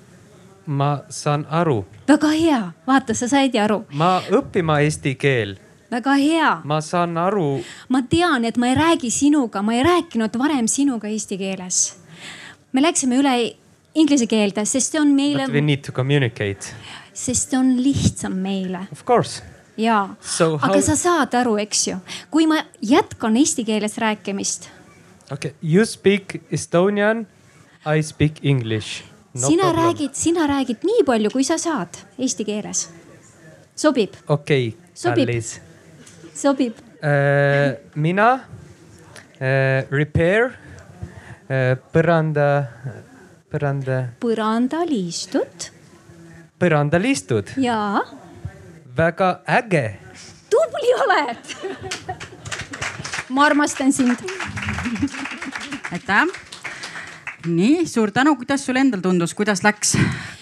ma saan aru. väga hea, vaata, sa said ju aru. ma õppima eesti keel väga hea. ma saan aru. ma tean, et ma ei räägi sinuga, ma ei rääkinud varem sinuga eesti keeles. me läksime üle inglise keelde, sest see on meile. But we need to communicate. sest see on lihtsam meile. Of course. ja, how... aga sa saad aru, eks ju, kui ma jätkan eesti keeles rääkimist. okei okay., you speak Estonian, I speak English no. sina problem. räägid, sina räägid nii palju, kui sa saad eesti keeles. sobib? okei okay,, kallis sobib äh,? mina äh, repair äh, põranda, põranda. põrandaliistud. põrandaliistud? jaa. väga äge. tubli oled ma armastan sind. aitäh. nii suur tänu, kuidas sul endal tundus, kuidas läks,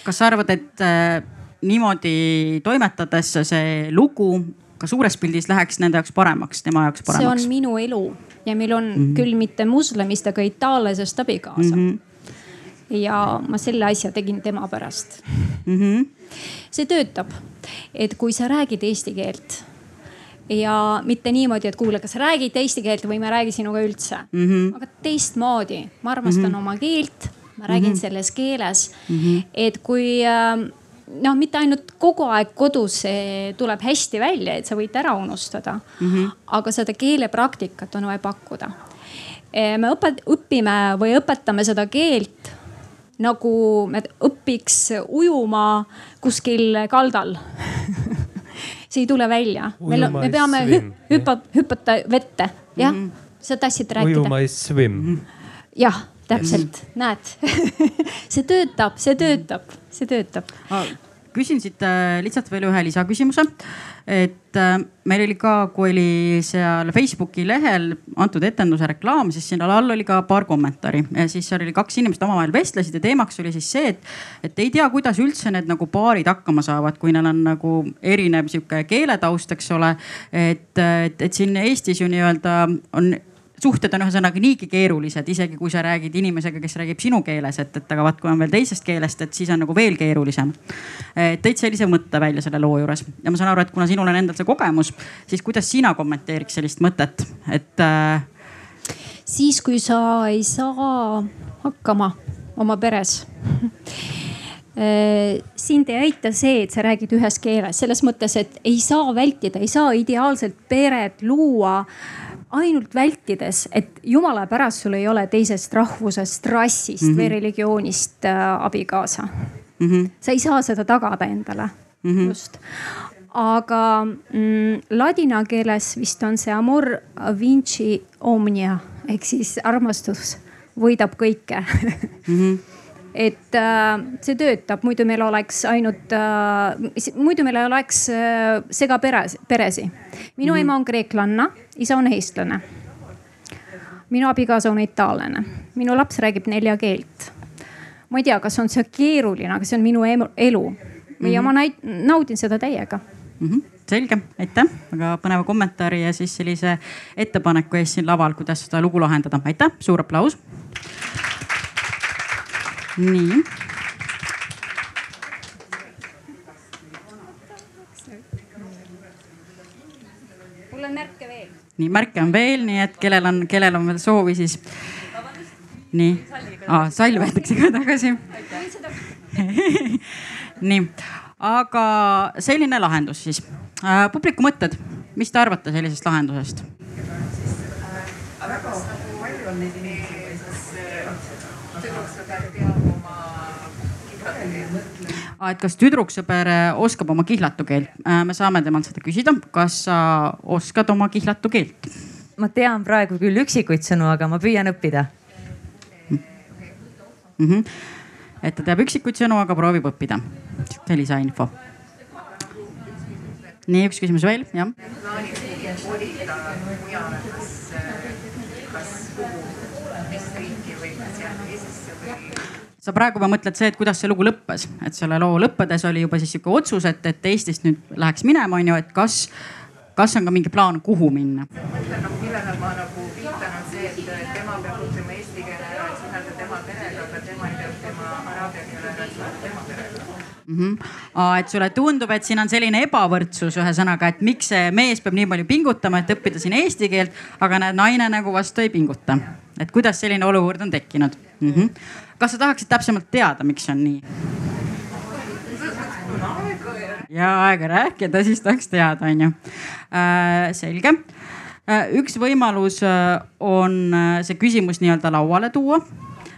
kas sa arvad, et äh, niimoodi toimetades see lugu ka suures pildis läheks nende jaoks paremaks, tema jaoks paremaks? see on minu elu ja meil on mm -hmm. küll mitte moslemist, aga itaallasest abikaasa mm. -hmm ja ma selle asja tegin tema pärast mm. -hmm. see töötab, et kui sa räägid eesti keelt, ja mitte niimoodi, et kuule, kas räägid eesti keelt või ma ei räägi sinuga üldse mm. -hmm. aga teistmoodi, ma armastan mm -hmm. oma keelt, ma räägin mm -hmm. selles keeles mm. -hmm. et kui äh, noh, mitte ainult kogu aeg kodus see tuleb hästi välja, et sa võid ära unustada mm. -hmm. aga seda keelepraktikat on vaja pakkuda. me õpet-, õpime või õpetame seda keelt nagu me õpiks ujuma kuskil kaldal <laughs> see ei tule välja. meil on, me peame hü hüpata, hüpata vette, jah mm, -hmm. sa tahtsid rääkida. ujuma ei swim. jah, täpselt, näed. <laughs> See töötab, see töötab, see töötab. Küsin siit äh, lihtsalt veel ühe lisaküsimuse. et äh, meil oli ka, kui oli seal Facebooki lehel antud etenduse reklaam, siis sinna all oli ka paar kommentaari. Ja siis seal oli kaks inimest omavahel vestlesid ja teemaks oli siis see, et, et ei tea, kuidas üldse need nagu paarid hakkama saavad, kui neil on nagu erinev sihuke keeletaust, eks ole. et, et, et siin Eestis ju nii-öelda on suhted on ühesõnaga niigi keerulised, isegi kui sa räägid inimesega, kes räägib sinu keeles, et, et aga vaat, kui on veel teisest keelest, et siis on nagu veel keerulisem. tõid sellise mõtte välja selle loo juures ja ma saan aru, et kuna sinul on endal see kogemus, siis kuidas sina kommenteeriks sellist mõtet, et äh.... siis, kui sa ei saa hakkama oma peres äh, sind ei aita see, et sa räägid ühes keeles, selles mõttes, et ei saa vältida, ei saa ideaalselt peret luua ainult vältides, et jumala pärast sul ei ole teisest rahvusest, rassist mm -hmm. või religioonist äh, abikaasa mm. -hmm. sa ei saa seda tagada endale mm, -hmm. just. aga mm, ladina keeles vist on see amor vinci omnia ehk siis armastus võidab kõike mm. -hmm <laughs> et äh, see töötab, muidu meil oleks ainult äh,, muidu meil ei oleks äh, segaperes, peresi. minu mm ema on kreeklanna, isa on eestlane. minu abikaasa on itaallane, minu laps räägib nelja keelt. ma ei tea, kas on see keeruline, aga see on minu elu mm -hmm. ja ma naudin seda täiega mm. -hmm selge, aitäh, väga põneva kommentaari ja siis sellise ettepaneku eest siin laval, kuidas seda lugu lahendada. aitäh, suur aplaus nii. mul on märke veel. nii märke on veel, nii et kellel on, kellel on veel soovi, siis. nii, sall võetakse ka tagasi. <laughs> nii, aga selline lahendus siis äh,. publiku mõtted, mis te arvate sellisest lahendusest? väga palju on neid inimesi, kes tüdruksõber teab et kas tüdruksõber äh, oskab oma kihlatu keelt? Äh, me saame temalt seda küsida, kas sa oskad oma kihlatu keelt? ma tean praegu küll üksikuid sõnu, aga ma püüan õppida mm. -hmm. et ta teab üksikuid sõnu, aga proovib õppida. sihuke lisainfo. nii, üks küsimus veel, jah. plaanid kolida mujale, kas, kas kuhu, mis riiki või kas jääda Eestisse või? Sa praegu juba mõtled see, et kuidas see lugu lõppes, et selle loo lõppedes oli juba siis sihuke otsus, et, et Eestist nüüd läheks minema, on ju, et kas, kas on ka mingi plaan, kuhu minna? ma mõtlen nagu, millele ma nagu viitan, on see, et tema peab õppima eesti keele ära, et suhelda tema perega, aga tema ei pea õppima araabia keele ära, et suhelda tema perega mm. -hmm. Et sulle tundub, et siin on selline ebavõrdsus, ühesõnaga, et miks see mees peab nii palju pingutama, et õppida siin eesti keelt, aga näed, naine nagu vastu ei pinguta. et kuidas selline olukord on tekkinud mm? -hmm kas sa tahaksid täpsemalt teada, miks on nii? ja aega rääkida, siis tahaks teada, onju. Äh, selge. Äh, üks võimalus äh, on see küsimus nii-öelda lauale tuua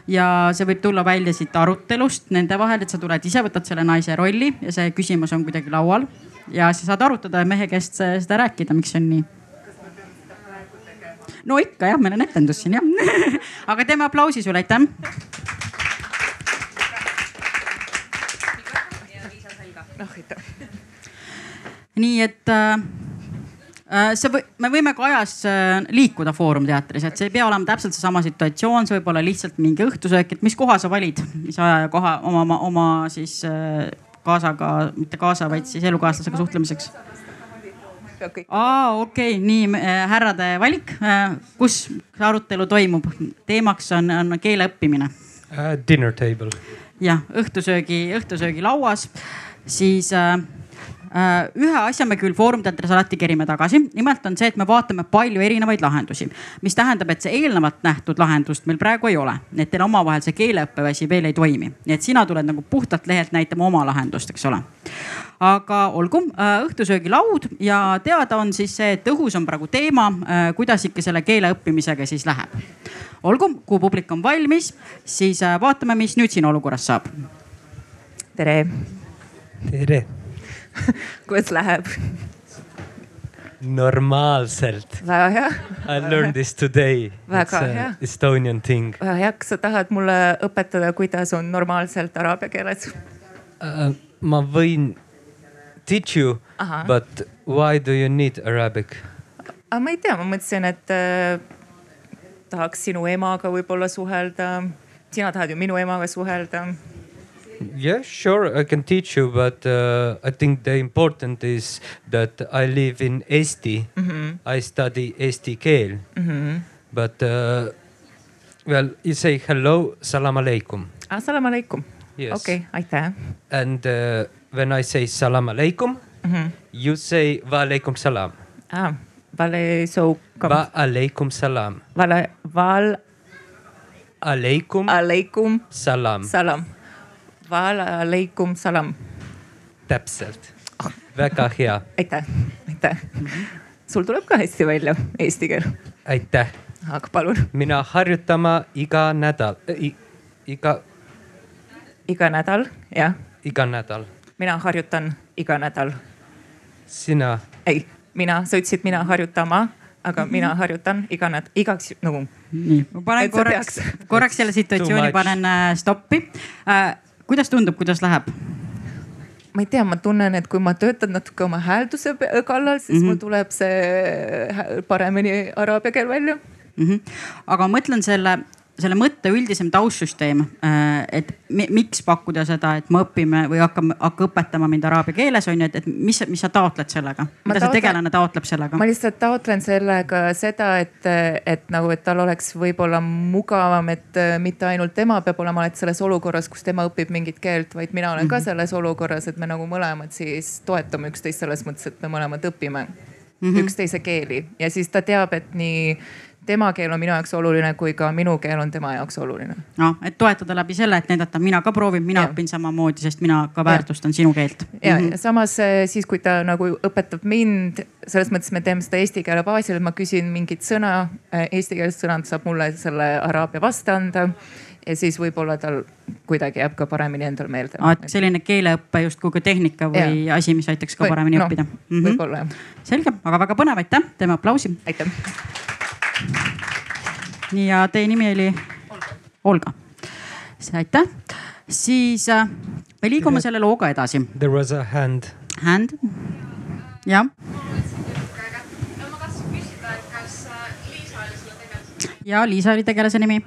ja see võib tulla välja siit arutelust nende vahel, et sa tuled ise, võtad selle naise rolli ja see küsimus on kuidagi laual ja sa saad arutada mehe käest seda rääkida, miks on nii no ikka jah, meil on etendus siin jah <laughs> aga teeme aplausi sulle, aitäh. Noh aitäh. nii et äh, äh see või, me võime ka ajas äh, liikuda Foorum teatris, et see ei pea olema täpselt seesama situatsioon, see võib olla lihtsalt mingi õhtusöök, et mis koha sa valid, mis aja ja koha oma, oma, oma siis äh, kaasaga, mitte kaasa, vaid siis elukaaslasega suhtlemiseks aa, okei okay., nii härrade valik, kus see arutelu toimub? teemaks on, on keele õppimine uh,. Dinner table. jah, õhtusöögi, õhtusöögilauas äh, Äh, ühe asja me küll Foorum teatris alati kerime tagasi, nimelt on see, et me vaatame palju erinevaid lahendusi, mis tähendab, et see eelnevalt nähtud lahendust meil praegu ei ole, et teil omavahel see keeleõppeväsi veel ei toimi, nii et sina tuled nagu puhtalt lehelt näitama oma lahendust, eks ole. aga olgu, äh, õhtusöögilaud ja teada on siis see, et õhus on praegu teema, äh, kuidas ikka selle keele õppimisega siis läheb. olgu, kui publik on valmis, siis vaatame, mis nüüd siin olukorras saab. tere. Tere kuidas läheb? normaalselt. väga hea. I learned this today. väga hea. Estonian thing väga hea, kas sa tahad mulle õpetada, kuidas on normaalselt araabia keeles uh,? ma võin teach you, but why do you need arabic? aga ma ei tea, ma mõtlesin, et äh, tahaks sinu emaga võib-olla suhelda. sina tahad ju minu emaga suhelda Yeah, sure, I can teach you, but uh, I think the important is that I live in Eesti. Mm -hmm. I study eesti keel mm. -hmm. But uh, well, you say hello, salam aleikum. Assalam alaikum. Yes. okay,, aitäh. And uh, when I say salam aleikum mm, -hmm. you say wa aleikum salam. Ah, vale so. Wa aleikum salam. Vale, val. Aleikum. Aleikum. Salam. Salam Vaaleikum salam. täpselt, väga hea. aitäh, aitäh. sul tuleb ka hästi välja eesti keel. aitäh. aga palun. mina harjutama iga nädal I,, iga. iga nädal, jah. iga nädal. mina harjutan iga nädal. sina? ei, mina, sa ütlesid mina harjutama aga mina harjutan iga nädal, igaks nagu. nii, ma panen korraks, korraks selle situatsiooni panen äh, stoppi äh, kuidas tundub, kuidas läheb? ma ei tea, ma tunnen, et kui ma töötan natuke oma häälduse kallal, siis mm -hmm. mul tuleb see paremini araabia keel välja mm. -hmm. aga ma mõtlen selle selle mõtte üldisem taustsüsteem, äh, et miks pakkuda seda, et me õpime või hakkame, hakka õpetama mind araabia keeles on ju, et, et mis, mis sa taotled sellega? mida see tegelane taotleb sellega? ma lihtsalt taotlen sellega seda, et, et nagu, et tal oleks võib-olla mugavam, et äh, mitte ainult tema peab olema alati selles olukorras, kus tema õpib mingit keelt, vaid mina olen ka mhm. selles olukorras, et me nagu mõlemad siis toetame üksteist selles mõttes, et me mõlemad õpime mm -hmm. üksteise keeli ja siis ta teab, et nii tema keel on minu jaoks oluline, kui ka minu keel on tema jaoks oluline. noh, et toetada läbi selle, et näidata, mina ka proovin, mina ja. õpin samamoodi, sest mina ka väärtustan ja. sinu keelt. ja mm, -hmm. ja samas eh, siis, kui ta nagu õpetab mind, selles mõttes me teeme seda eesti keele baasil, et ma küsin mingit sõna, eh, eestikeelset sõna, ta saab mulle selle araabia vastu anda ja siis võib-olla tal kuidagi jääb ka paremini endale meelde. et selline keeleõpe justkui ka tehnika või ja. asi, mis aitaks ka või, paremini no, õppida mm -hmm.. võib-olla jah. selge, aga väga põnev, aitäh, teeme aplausi. aitäh nii ja teie nimi oli? Olga. aitäh, siis äh, me liigume selle looga edasi. There was a hand. Hand, jah. ja Liisa oli tegelase nimi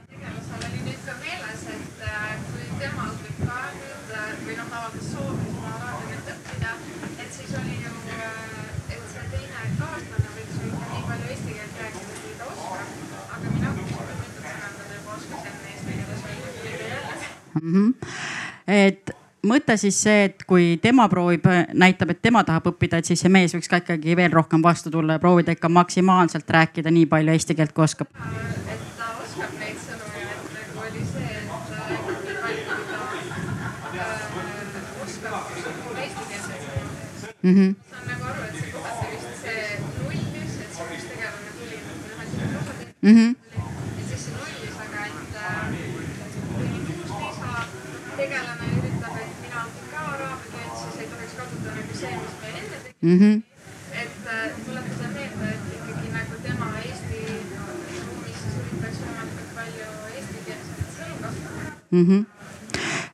mm. -hmm. et mõte siis see, et kui tema proovib, näitab, et tema tahab õppida, et siis see mees võiks ka ikkagi veel rohkem vastu tulla ja proovida ikka maksimaalselt rääkida nii palju eesti keelt, kui oskab. et ta oskab neid sõnu ja et nagu oli see, et ikkagi valida äh, oskab eestikeelseid sõnu saan nagu aru, et see oli vist see nullis, et see, mis tegelane tuli, et mm mm. -hmm. et äh, tuletada meelde, et ikkagi nagu tema Eesti ruumis siis üritaks võimalikult palju eestikeelset sõnu kasutada mm. -hmm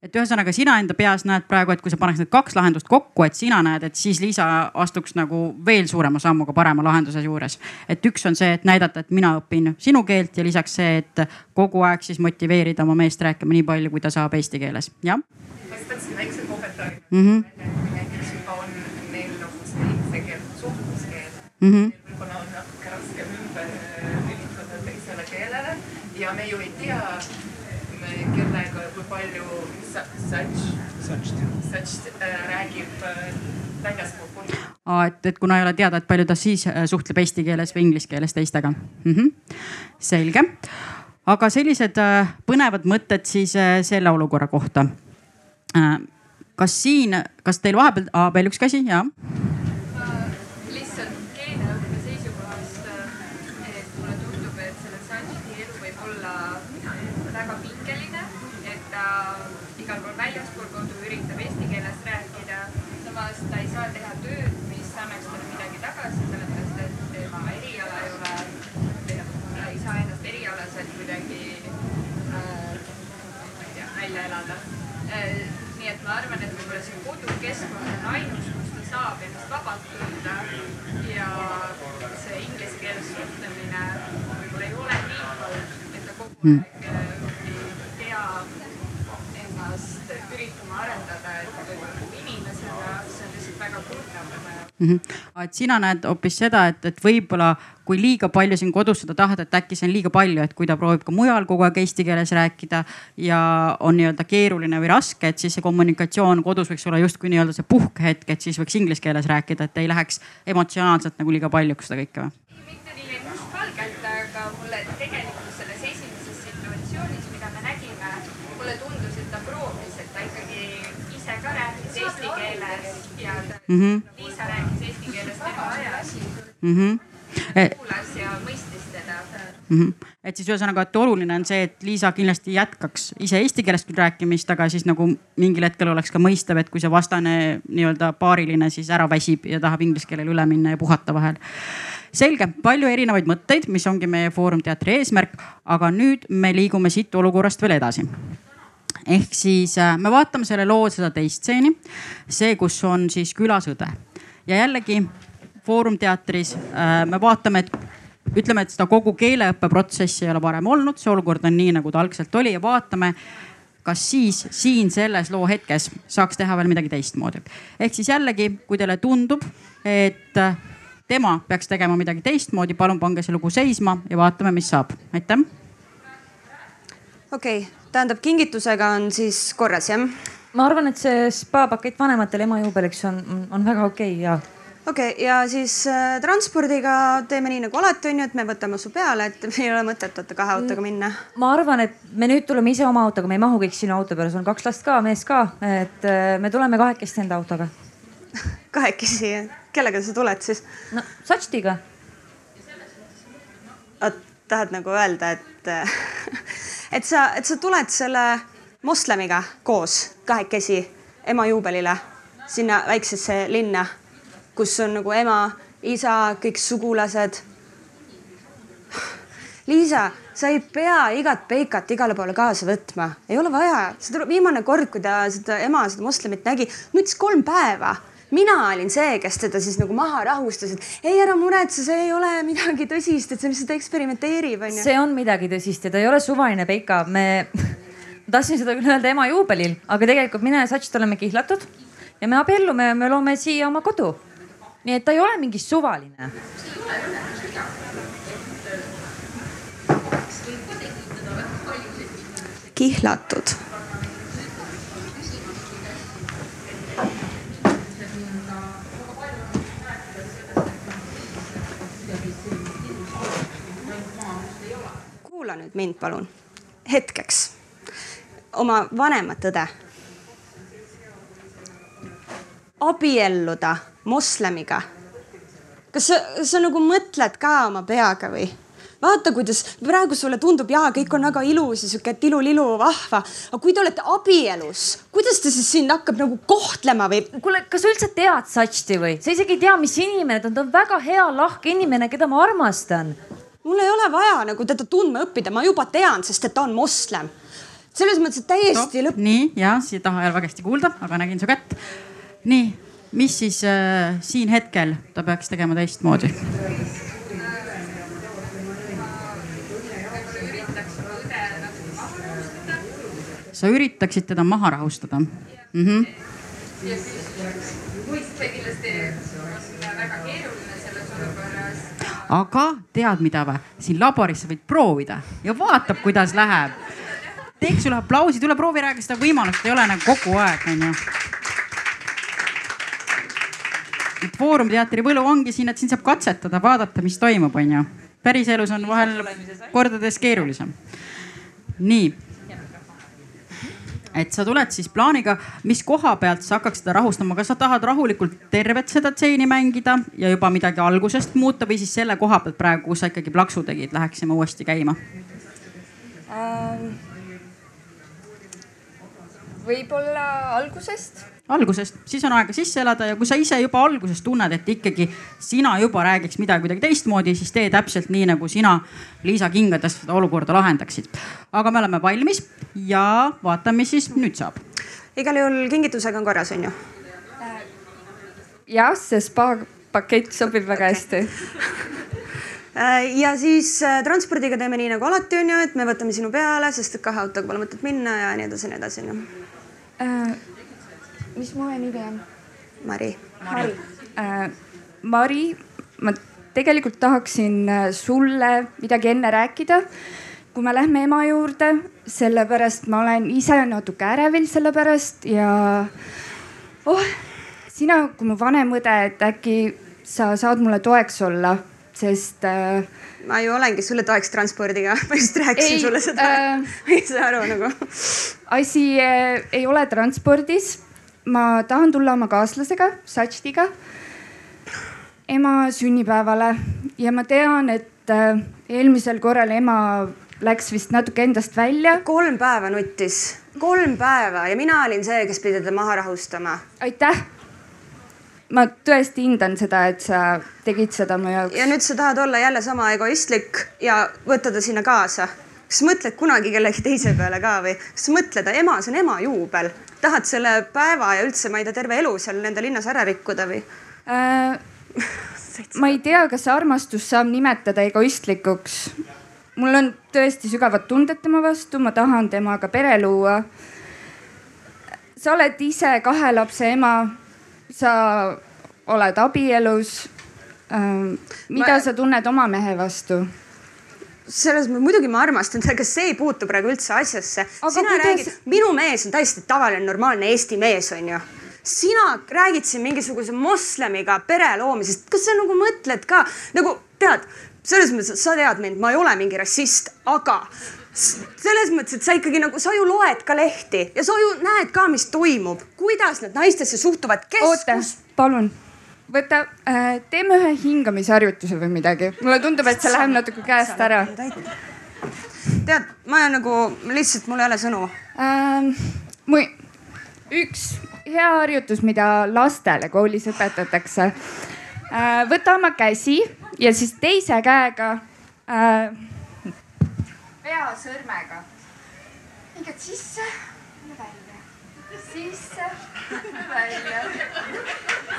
et ühesõnaga sina enda peas näed praegu, et kui sa paneks need kaks lahendust kokku, et sina näed, et siis Liisa astuks nagu veel suurema sammuga parema lahenduse juures. et üks on see, et näidata, et mina õpin sinu keelt ja lisaks see, et kogu aeg siis motiveerida oma meest rääkima nii palju, kui ta saab eesti keeles, jah. ma just tahtsin väikse kommentaari mm. -hmm mm -hmm. võib-olla on natuke raskem ümber lülitada teisele keelele ja me ju ei tea, kellega, kui palju Sach äh, räägib äh, väljaspool et, et kuna ei ole teada, et palju ta siis äh, suhtleb eesti keeles või inglise keeles teistega mm. -hmm. selge, aga sellised äh, põnevad mõtted siis selle olukorra kohta. kas siin, kas teil vahepeal ah,, veel üks käsi, ja? lihtsalt keeleõppe seisukohast, et mulle tundub, et selle Santi elu võib olla väga pingeline, et ta igal pool väljaspool kodu üritab eesti keeles rääkida. samas ta ei saa teha tööd, mis annaks talle midagi tagasi, sellepärast et tema eriala ei ole, ta ei saa ennast erialaselt kuidagi äh, tea, välja elada äh, nii et ma arvan, et võib-olla see kodukeskkond on ainus, kus ta saab ennast vabalt tunda ja see inglise keeles suhtlemine võib-olla ei ole nii halb, et ta kogu Mm. aeg äh, ei pea ennast üritama arendada, et võib-olla inimesena see on lihtsalt väga kurnav tema jaoks. Mm. -hmm. et sina näed hoopis seda, et, et võib-olla kui liiga palju siin kodus seda tahad, et äkki see on liiga palju, et kui ta proovib ka mujal kogu aeg eesti keeles rääkida ja on nii-öelda keeruline või raske, et siis see kommunikatsioon kodus võiks olla justkui nii-öelda see puhkehetk, et siis võiks inglise keeles rääkida, et ei läheks emotsionaalselt nagu liiga paljuks seda kõike või? mitte nii mustvalgelt, aga mulle tegelikult selles esimeses situatsioonis, mida me nägime, mulle tundus, et ta proovis, et ta ikkagi ise ka rääkis eesti keeles ja ta mm. -hmm. Liisa rääkis eesti keeles tema ajas, Mm -hmm. Et, kuulas ja mõistis teda. mm -hmm. et siis ühesõnaga, et oluline on see, et Liisa kindlasti jätkaks ise eesti keeles küll rääkimist, aga siis nagu mingil hetkel oleks ka mõistav, et kui see vastane nii-öelda paariline siis ära väsib ja tahab inglise keelele üle minna ja puhata vahel selge, palju erinevaid mõtteid, mis ongi meie Foorum teatri eesmärk, aga nüüd me liigume siit olukorrast veel edasi ehk siis äh, me vaatame selle loo seda teist stseeni, see, kus on siis külas õde ja jällegi Foorum teatris äh, me vaatame, et ütleme, et seda kogu keeleõppeprotsessi ei ole varem olnud, see olukord on nii, nagu ta algselt oli ja vaatame kas siis siin selles loo hetkes saaks teha veel midagi teistmoodi. ehk siis jällegi, kui teile tundub, et äh, tema peaks tegema midagi teistmoodi, palun pange see lugu seisma ja vaatame, mis saab. aitäh. okei okay,, tähendab kingitusega on siis korras jah? ma arvan, et see spaapakett vanematele ema juubeliks on, on väga okei okay, ja okei okay,, ja siis äh, transpordiga teeme nii nagu alati on ju, et me võtame su peale, et <laughs> ei ole mõtet vaata kahe autoga minna. ma arvan, et me nüüd tuleme ise oma autoga, me ei mahu kõik sinu auto peale, sul on kaks last ka, mees ka, et äh, me tuleme kahekesti enda autoga. <laughs> kahekesi, kellega sa tuled siis? no Satštiga. tahad nagu öelda, et, <laughs> et sa, et sa tuled selle moslemiga koos kahekesi ema juubelile sinna väiksesse linna kus on nagu ema, isa, kõik sugulased. Liisa, sa ei pea igat peikat igale poole kaasa võtma, ei ole vaja, see tuleb viimane kord, kui ta seda ema, seda moslemit nägi, nutis kolm päeva mina olin see, kes teda siis nagu maha rahustas, et ei, ära muretse, see ei ole midagi tõsist, et see lihtsalt eksperimenteerib, onju. see on midagi tõsist ja ta ei ole suvaline peika, me <laughs> tahtsin seda küll öelda ema juubelil, aga tegelikult mina ja Sats oleme kihlatud ja me abiellume ja me loome siia oma kodu nii et ta ei ole mingi suvaline. kihlatud. Kuula nüüd mind, palun, hetkeks oma vanemat õde abielluda moslemiga. kas sa, sa nagu mõtled ka oma peaga või? vaata, kuidas praegu sulle tundub, jaa, kõik on väga ilus ja sihuke tilulilu vahva, aga kui te olete abielus, kuidas ta siis sind hakkab nagu kohtlema või? kuule, kas sa üldse tead Satšti või? sa isegi ei tea, mis inimene ta on, ta on väga hea, lahke inimene, keda ma armastan. Mul ei ole vaja nagu teda tundma õppida, ma juba tean, sest et ta on moslem. selles mõttes, et täiesti lõpp. nii ja siia taha ei ole väga hästi kuulda, aga nägin su kätt. nii mis siis äh, siin hetkel ta peaks tegema teistmoodi? sa üritaksid teda maha rahustada mm? -hmm. see kindlasti on väga keeruline selles olukorras. Aga tead mida või, siin laboris sa võid proovida ja vaatab, kuidas läheb. teeks sulle aplausi, tule proovi, räägi, seda võimalust ei ole nagu kogu aeg, onju et Foorum teatri võlu ongi siin, et siin saab katsetada, vaadata, mis toimub, onju. päriselus on vahel kordades keerulisem. nii et sa tuled siis plaaniga, mis koha pealt sa hakkaks seda rahustama, kas sa tahad rahulikult tervet seda tseeni mängida ja juba midagi algusest muuta või siis selle koha pealt praegu, kus sa ikkagi plaksu tegid, läheksime uuesti käima ähm,? võib-olla algusest algusest, siis on aega sisse elada ja kui sa ise juba alguses tunned, et ikkagi sina juba räägiks midagi kuidagi teistmoodi, siis tee täpselt nii, nagu sina Liisa kingades seda olukorda lahendaksid. aga me oleme valmis ja vaatame, mis siis nüüd saab. igal juhul kingitusega on korras, on ju? jah, see spa pakett sobib väga hästi <laughs> ja siis äh, transpordiga teeme nii nagu alati on ju, et me võtame sinu peale, sest et kahe autoga pole mõtet minna ja nii edasi ja nii edasi on ju äh, mis mu nimi on? Mari. Mari äh,. Mari, ma tegelikult tahaksin äh, sulle midagi enne rääkida, kui me lähme ema juurde, sellepärast ma olen ise natuke ärevil selle pärast ja oh, sina kui mu vanem õde, et äkki sa saad mulle toeks olla, sest äh, ma ju olengi sulle toeks transpordiga, ma just rääkisin ei, sulle seda äh,. ei saa aru nagu. asi äh, ei ole transpordis ma tahan tulla oma kaaslasega, Satštiga ema sünnipäevale ja ma tean, et äh, eelmisel korral ema läks vist natuke endast välja. kolm päeva nuttis, kolm päeva ja mina olin see, kes pidi teda maha rahustama. aitäh. ma tõesti hindan seda, et sa tegid seda mu jaoks. ja nüüd sa tahad olla jälle sama egoistlik ja võtta ta sinna kaasa. kas sa mõtled kunagi kellegi teise peale ka või? kas sa mõtled, ema, see on ema juubel tahad selle päeva ja üldse, ma ei tea, terve elu seal nende linnas ära rikkuda või äh,? ma ei tea, kas armastust saab nimetada egoistlikuks. mul on tõesti sügavad tunded tema vastu, ma tahan temaga pere luua. sa oled ise kahe lapse ema. sa oled abielus äh,. mida ma... sa tunned oma mehe vastu? Selles muidugi ma armastan teda, aga see ei puutu praegu üldse asjasse. sina kuidas... räägid, minu mees on täiesti tavaline, normaalne Eesti mees, onju. sina räägid siin mingisuguse moslemiga pere loomisest, kas sa nagu mõtled ka nagu tead, selles mõttes, sa tead mind, ma ei ole mingi rassist, aga selles mõttes, et sa ikkagi nagu, sa ju loed ka lehti ja sa ju näed ka, mis toimub, kuidas nad naistesse suhtuvad, kes. oota, palun võta äh,, teeme ühe hingamisharjutuse või midagi. mulle tundub, et see läheb natuke käest ära. tead, ma nagu lihtsalt, mul ei ole sõnu ähm,. mu üks hea harjutus, mida lastele koolis õpetatakse äh,. võta oma käsi ja siis teise käega äh, pea sõrmega hingad sisse, välja, sisse, välja,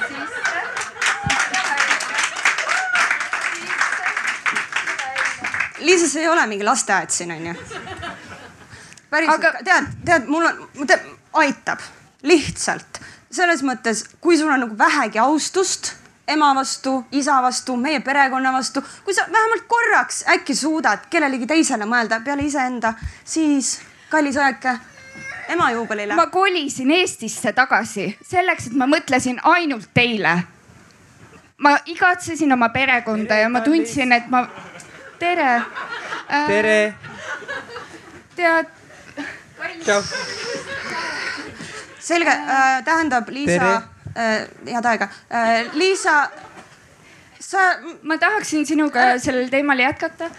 sisse Liisa, see ei ole mingi lasteaed siin onju. päriselt Aga..., tead, tead, mul on, tead, aitab. Lihtsalt. Selles mõttes, kui sul on nagu vähegi austust ema vastu, isa vastu, meie perekonna vastu, kui sa vähemalt korraks äkki suudad kellelegi teisele mõelda peale iseenda, siis kallis õeke, ema juubelile. ma kolisin Eestisse tagasi selleks, et ma mõtlesin ainult teile. ma igatsesin oma perekonda ja ma tundsin, et ma tere äh,. tere. tead. tšau. selge äh,, tähendab Liisa, äh, head aega äh,, Liisa, sa. ma tahaksin sinuga äh, sellel teemal jätkata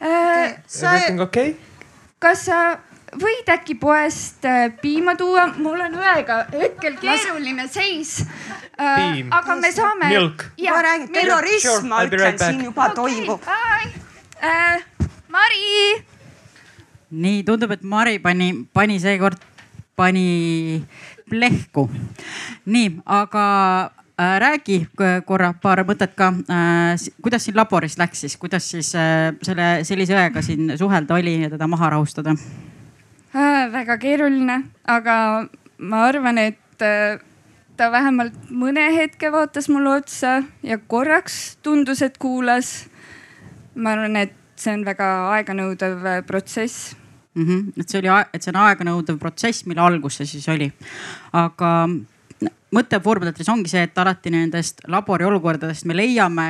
äh,. sa. everything okei okay?? kas sa võid äkki poest äh, piima tuua, mul on õega hetkel keeruline seis äh,. aga me saame. ma räägin, terrorism, ma ütlen, siin juba okay. toimub äh,. Mari. nii tundub, et Mari pani, pani seekord, pani plehku. nii, aga äh, räägi korra paar mõtet ka äh,. kuidas siin laboris läks siis, kuidas siis äh, selle sellise õega siin suhelda oli ja teda maha rahustada äh,? väga keeruline, aga ma arvan, et äh, ta vähemalt mõne hetke vaatas mulle otsa ja korraks tundus, et kuulas ma arvan, et see on väga aeganõudev äh, protsess mm. -hmm. et see oli, et see on aeganõudev protsess, mille algus see siis oli. aga mõte Foorumitähtris ongi see, et alati nendest labori olukordadest me leiame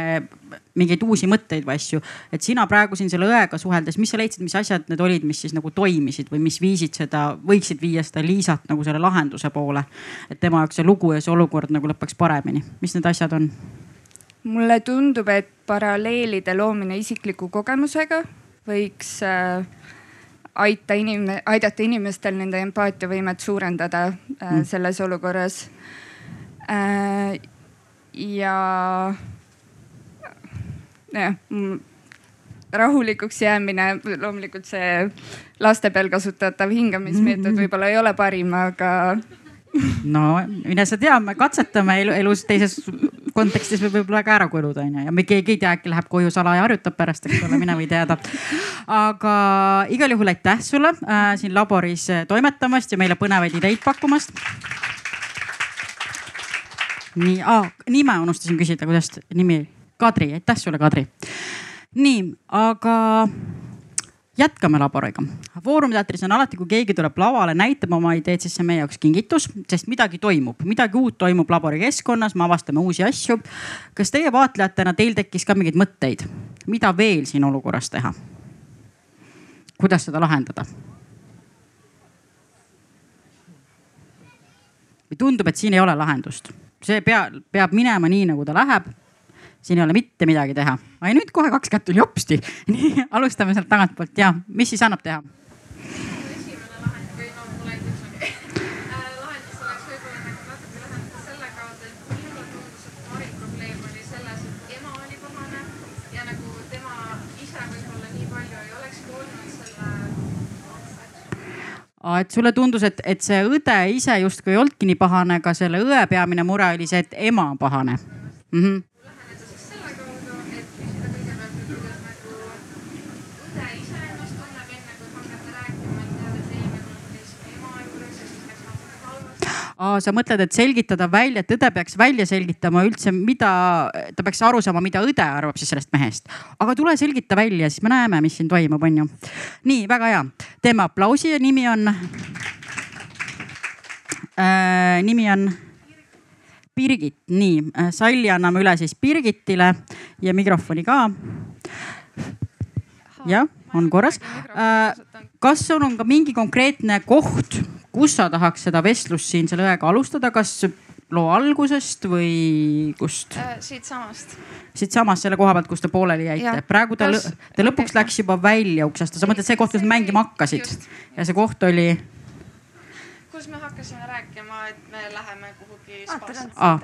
mingeid uusi mõtteid või asju. et sina praegu siin selle õega suheldes, mis sa leidsid, mis asjad need olid, mis siis nagu toimisid või mis viisid seda, võiksid viia seda Liisat nagu selle lahenduse poole. et tema jaoks see lugu ja see olukord nagu lõpeks paremini, mis need asjad on? mulle tundub, et paralleelide loomine isikliku kogemusega võiks äh, aita inim-, aidata inimestel nende empaatiavõimet suurendada äh, Mm. selles olukorras äh,. ja jah, mm, rahulikuks jäämine, loomulikult see laste peal kasutatav hingamismeetod <laughs> võib-olla ei ole parim, aga no mine sa tea, me katsetame elu, elus teises kontekstis võib võib-olla ka ära kuluda onju ja me keegi ei tea, äkki läheb koju salaja harjutab pärast, eks ole, mine või teada. aga igal juhul aitäh sulle äh, siin laboris äh, toimetamast ja meile põnevaid ideid pakkumast. nii ah,, nime unustasin küsida, kuidas nimi, Kadri, aitäh sulle, Kadri. nii, aga jätkame laboriga. Foorumi teatris on alati, kui keegi tuleb lavale, näitab oma ideed, siis see on meie jaoks kingitus, sest midagi toimub, midagi uut toimub labori keskkonnas, me avastame uusi asju. kas teie vaatlejatena, teil tekkis ka mingeid mõtteid, mida veel siin olukorras teha? kuidas seda lahendada? või tundub, et siin ei ole lahendust, see pea, peab minema nii, nagu ta läheb siin ei ole mitte midagi teha. ai nüüd kohe kaks kätt tuli hopsti. <laughs> nii, alustame sealt tagantpoolt ja mis siis annab teha? Et sulle tundus, et, et see õde ise justkui ei olnudki nii pahane, aga selle õe peamine mure oli see, et ema on pahane mm. -hmm. Aa, sa mõtled, et selgitada välja, et õde peaks välja selgitama üldse, mida, ta peaks aru saama, mida õde arvab siis sellest mehest. aga tule selgita välja, siis me näeme, mis siin toimub, on ju. nii, väga hea, teeme aplausi ja nimi on äh,, nimi on Birgit, nii äh, salli anname üle siis Birgitile ja mikrofoni ka. jah, on korras äh,. kas sul on ka mingi konkreetne koht, kus sa tahaks seda vestlust siin selle õega alustada, kas loo algusest või kust? siitsamast. siitsamast selle koha pealt, kus te pooleli jäite. Praegu ta, Kas- ta lõpuks läks juba välja uksest, sa mõtled see koht, kus nad mängima hakkasid ja see koht oli kus me hakkasime rääkima, et me läheme kuhugi spaasse. Aa.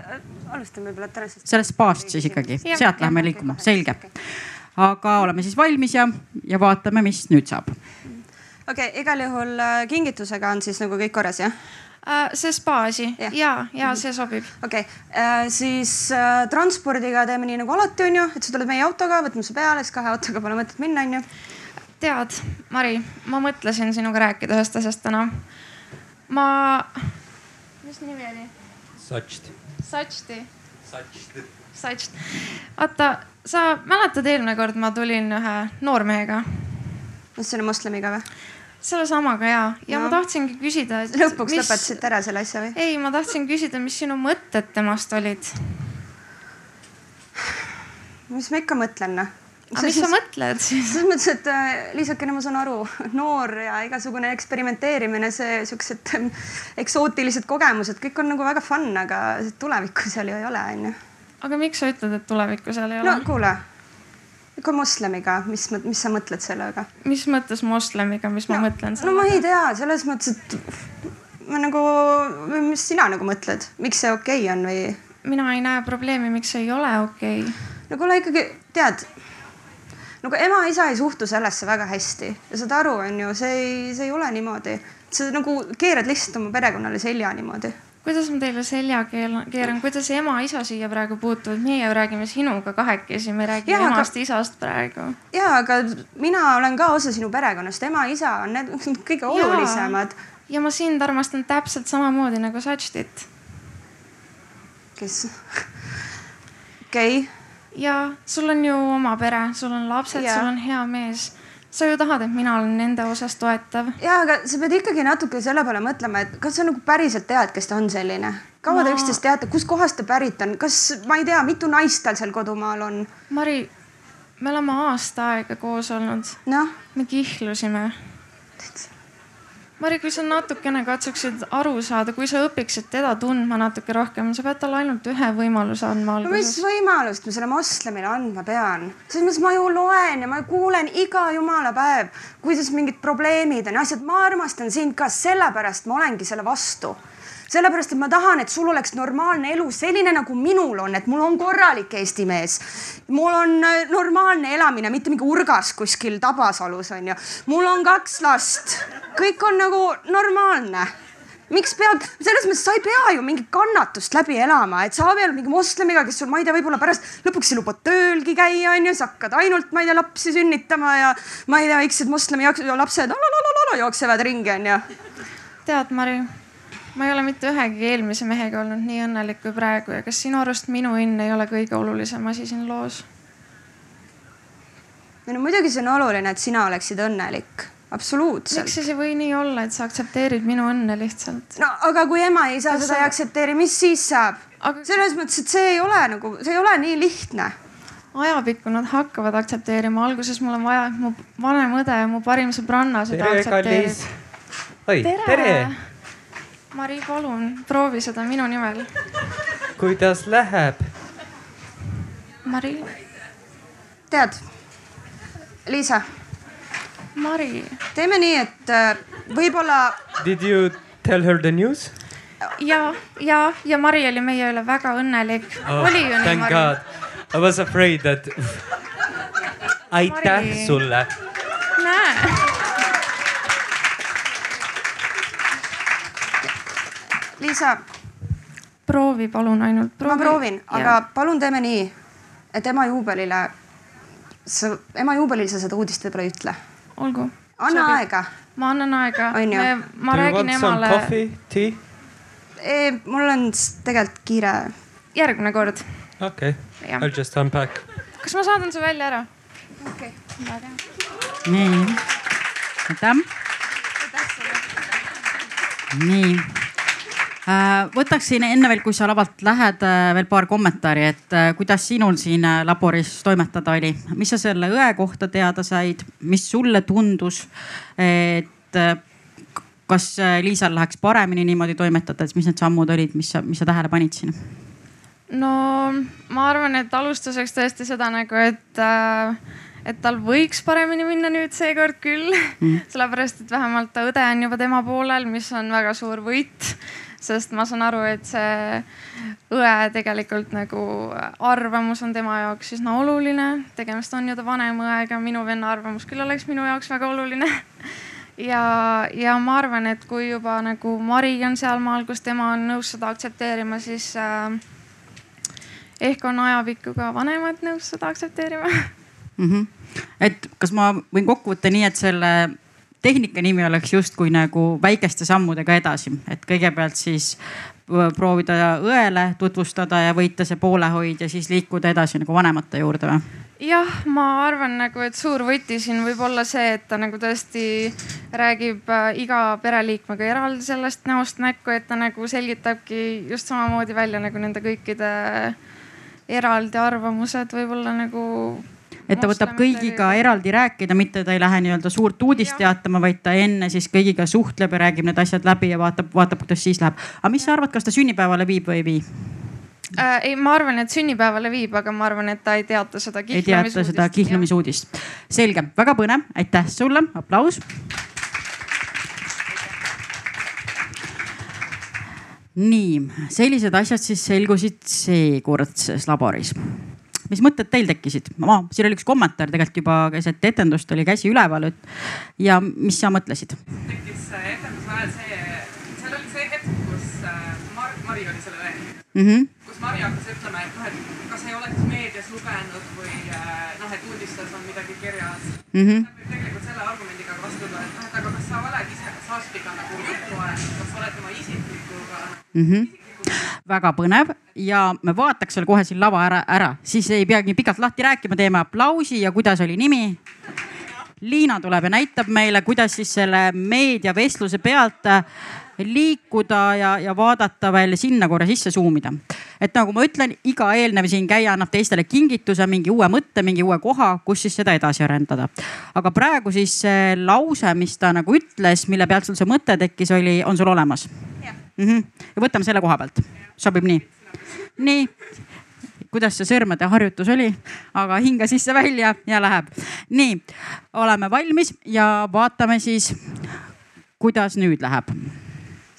alustame võib-olla tänasest. sellest spaast siis ikkagi, sealt läheme liikuma, selge. aga oleme siis valmis ja, ja vaatame, mis nüüd saab. Okei okay,, igal juhul äh, kingitusega on siis nagu kõik korras, jah? see spaasi ja, ja, ja see sobib. okei okay., siis äh, transpordiga teeme nii nagu alati, onju, et sa tuled meie autoga, võtame su peale, siis kahe autoga pole mõtet minna, onju. tead, Mari, ma mõtlesin sinuga rääkida ühest asjast täna. ma, mis nimi oli? Satšt. Satšti. Satšt. Satšt. vaata, sa mäletad, eelmine kord ma tulin ühe noormehega. Mis selle moslemiga või? sellesamaga ja, ja No. ma tahtsingi küsida. lõpuks mis... lõpetasite ära selle asja või? ei, ma tahtsin küsida, mis sinu mõtted temast olid. mis ma ikka mõtlen, noh. Aga mis sa mõtled siis? selles mõttes, et äh, Liisakene, ma saan aru, noor ja igasugune eksperimenteerimine, see siuksed ähm, eksootilised kogemused, kõik on nagu väga fun, aga tulevikku seal ju ei ole, onju. aga miks sa ütled, et tulevikku seal ei ole? no kuule, ikka moslemiga, mis, mis sa mõtled sellega? mis mõttes moslemiga, mis no, ma mõtlen no ma ei tea, selles mõttes, et ma nagu, mis sina nagu mõtled, miks see okei okay on või? mina ei näe probleemi, miks see ei ole okei okay. no kuule ikkagi tead, nagu ema-isa ei suhtu sellesse väga hästi ja saad aru, onju, see ei, see ei ole niimoodi. sa nagu keerad lihtsalt oma perekonnale selja niimoodi. Kuidas ma teile selja keeran, kuidas ema-isa siia praegu puutuvad, meie räägime sinuga kahekesi, me räägime aga- emast-isast praegu. ja, aga mina olen ka osa sinu perekonnast, ema-isa on need <laughs> kõige olulisemad. ja ma sind armastan täpselt samamoodi nagu Satštit. kes? <laughs> okei okay. ja sul on ju oma pere, sul on lapsed, sul on hea mees. Sa ju tahad, et mina olen nende osas toetav. ja, aga sa pead ikkagi natuke selle peale mõtlema, et kas sa nagu päriselt tead, kes ta on selline. kaua te Ma- üksteist teate, kuskohast ta pärit on, kas ma ei tea, mitu naist tal seal kodumaal on? Mari, me oleme aasta aega koos olnud. noh. me kihlusime. Mari, kui sa natukene katsuksid aru saada, kui sa õpiksid teda tundma natuke rohkem, sa pead talle ainult ühe võimaluse andma no mis alguses. võimalust ma selle moslemile andma pean? selles mõttes ma ju loen ja ma kuulen iga jumala päev, kuidas mingid probleemid on ja asjad, ma armastan sind ka sellepärast ma olengi selle vastu sellepärast, et ma tahan, et sul oleks normaalne elu selline nagu minul on, et mul on korralik Eesti mees. mul on äh, normaalne elamine, mitte mingi urgas kuskil Tabasalus on ju. mul on kaks last, kõik on nagu normaalne miks pead, selles mõttes sa ei pea ju mingit kannatust läbi elama, et sa abiellud mingi moslemiga, kes sul, ma ei tea, võib-olla pärast lõpuks ei luba töölgi käia, onju, sa hakkad ainult, ma ei tea, lapsi sünnitama ja ma ei tea, väiksed moslemi lapsed jooksevad ringi, onju. tead, Mari, ma ei ole mitte ühegi eelmise mehega olnud nii õnnelik kui praegu ja kas sinu arust minu õnn ei ole kõige olulisem asi siin loos? no muidugi see on oluline, et sina oleksid õnnelik, absoluutselt. miks siis ei või nii olla, et sa aktsepteerid minu õnne lihtsalt? no aga kui ema ei saa Kas seda sa- ei aktsepteeri, mis siis saab Aga-? selles mõttes, et see ei ole nagu, see ei ole nii lihtne. ajapikku nad hakkavad aktsepteerima, alguses mul on vaja, et mu vanem õde ja mu parim sõbranna seda tere, aktsepteerib kallis. oi, tere. Mari, palun proovi seda minu nimel. kuidas läheb? Mari, tead, Liisa, Mari, teeme nii, et äh, võib-olla Did you tell her the news ja, ja, ja Mari oli meie üle väga õnnelik oh,? oli ju nii, Thank Mari? God. I was afraid that. aitäh Mari. sulle. näe, Liisa, proovi palun ainult. ma proovin, aga palun teeme nii, et ema juubelile, sa, ema juubelil sa seda uudist võib-olla ei ütle. olgu. anna aega. ma annan aega. Ma räägin emale coffee, tea? E, mul on tegelikult kiire. järgmine kord. okei okay., I'll just unpack. kas ma saadan su välja ära? okei okay.. nii, aitäh. nii, võtaksin enne veel, kui sa lavalt lähed, veel paar kommentaari, et äh, kuidas sinul siin äh, laboris toimetada oli, mis sa selle õe kohta teada said, mis sulle tundus, et äh, kas äh, Liisal läheks paremini niimoodi toimetades, mis need sammud olid, mis sa, mis sa tähele panid siin? no ma arvan, et alustuseks tõesti seda nagu, et äh, et tal võiks paremini minna nüüd seekord küll mm., sellepärast et vähemalt õde on juba tema poolel, mis on väga suur võit. Sest ma saan aru, et see õe tegelikult nagu arvamus on tema jaoks üsna oluline. tegemist on ju ta vanema õega, minu venna arvamus küll oleks minu jaoks väga oluline <laughs> ja, ja ma arvan, et kui juba nagu Mari on sealmaal, kus tema on nõus seda aktsepteerima, siis äh, ehk on ajapikku ka vanemad nõus seda aktsepteerima <laughs> mm. -hmm. et kas ma võin kokku võtta nii, et selle tehnika nimi oleks justkui nagu väikeste sammudega edasi, et kõigepealt siis v- proovida õele tutvustada ja võita see poolehoid ja siis liikuda edasi nagu vanemate juurde või? jah, ma arvan nagu, et suur võti siin võib olla see, et ta nagu tõesti räägib äh, iga pereliikmega eraldi sellest näost näkku, et ta nagu selgitabki just samamoodi välja nagu nende kõikide eraldi arvamused võib-olla nagu. Et ta võtab kõigiga eraldi rääkida, mitte ta ei lähe nii-öelda suurt uudist teatama, vaid ta enne siis kõigiga suhtleb ja räägib need asjad läbi ja vaatab, vaatab, kuidas siis läheb. aga mis sa arvad, kas ta sünnipäevale viib või ei vii? äh,. ei, ma arvan, et sünnipäevale viib, aga ma arvan, et ta ei teata seda ei teata seda kihlumisuudist. selge, väga põnev, aitäh sulle, aplaus. nii, sellised asjad siis selgusid seekordses laboris mis mõtted teil tekkisid? siin oli üks kommentaar tegelikult juba keset etendust oli käsi üleval, et ja mis sa mõtlesid? tekkis etenduse ajal see, seal oli see hetk, kus äh, Mar-, Mari oli selle õe Mm -hmm. kus Mari hakkas ütlema, et noh, et kas ei oleks meedias lugenud või äh, noh, et uudistes on midagi kirjas Mm -hmm. tegelikult selle argumendiga ka vastu tulla, et noh, et aga kas sa oled ise Saspiga nagu juttu ajanud, kas sa oled tema isiklikuga mm. -hmm. Väga põnev ja me vaataks veel kohe siin lava ära, ära, siis ei pea nii pikalt lahti rääkima, teeme aplausi ja kuidas oli nimi? Liina tuleb ja näitab meile, kuidas siis selle meediavestluse pealt liikuda ja, ja vaadata veel sinna korra sisse zoom ida. et nagu ma ütlen, iga eelnev siin käija annab teistele kingituse, mingi uue mõtte, mingi uue koha, kus siis seda edasi arendada. aga praegu siis see lause, mis ta nagu ütles, mille pealt sul see mõte tekkis, oli, on sul olemas? Mm -hmm. ja võtame selle koha pealt, sobib nii? nii kuidas see sõrmede harjutus oli, aga hinga sisse-välja ja läheb. nii, oleme valmis ja vaatame siis, kuidas nüüd läheb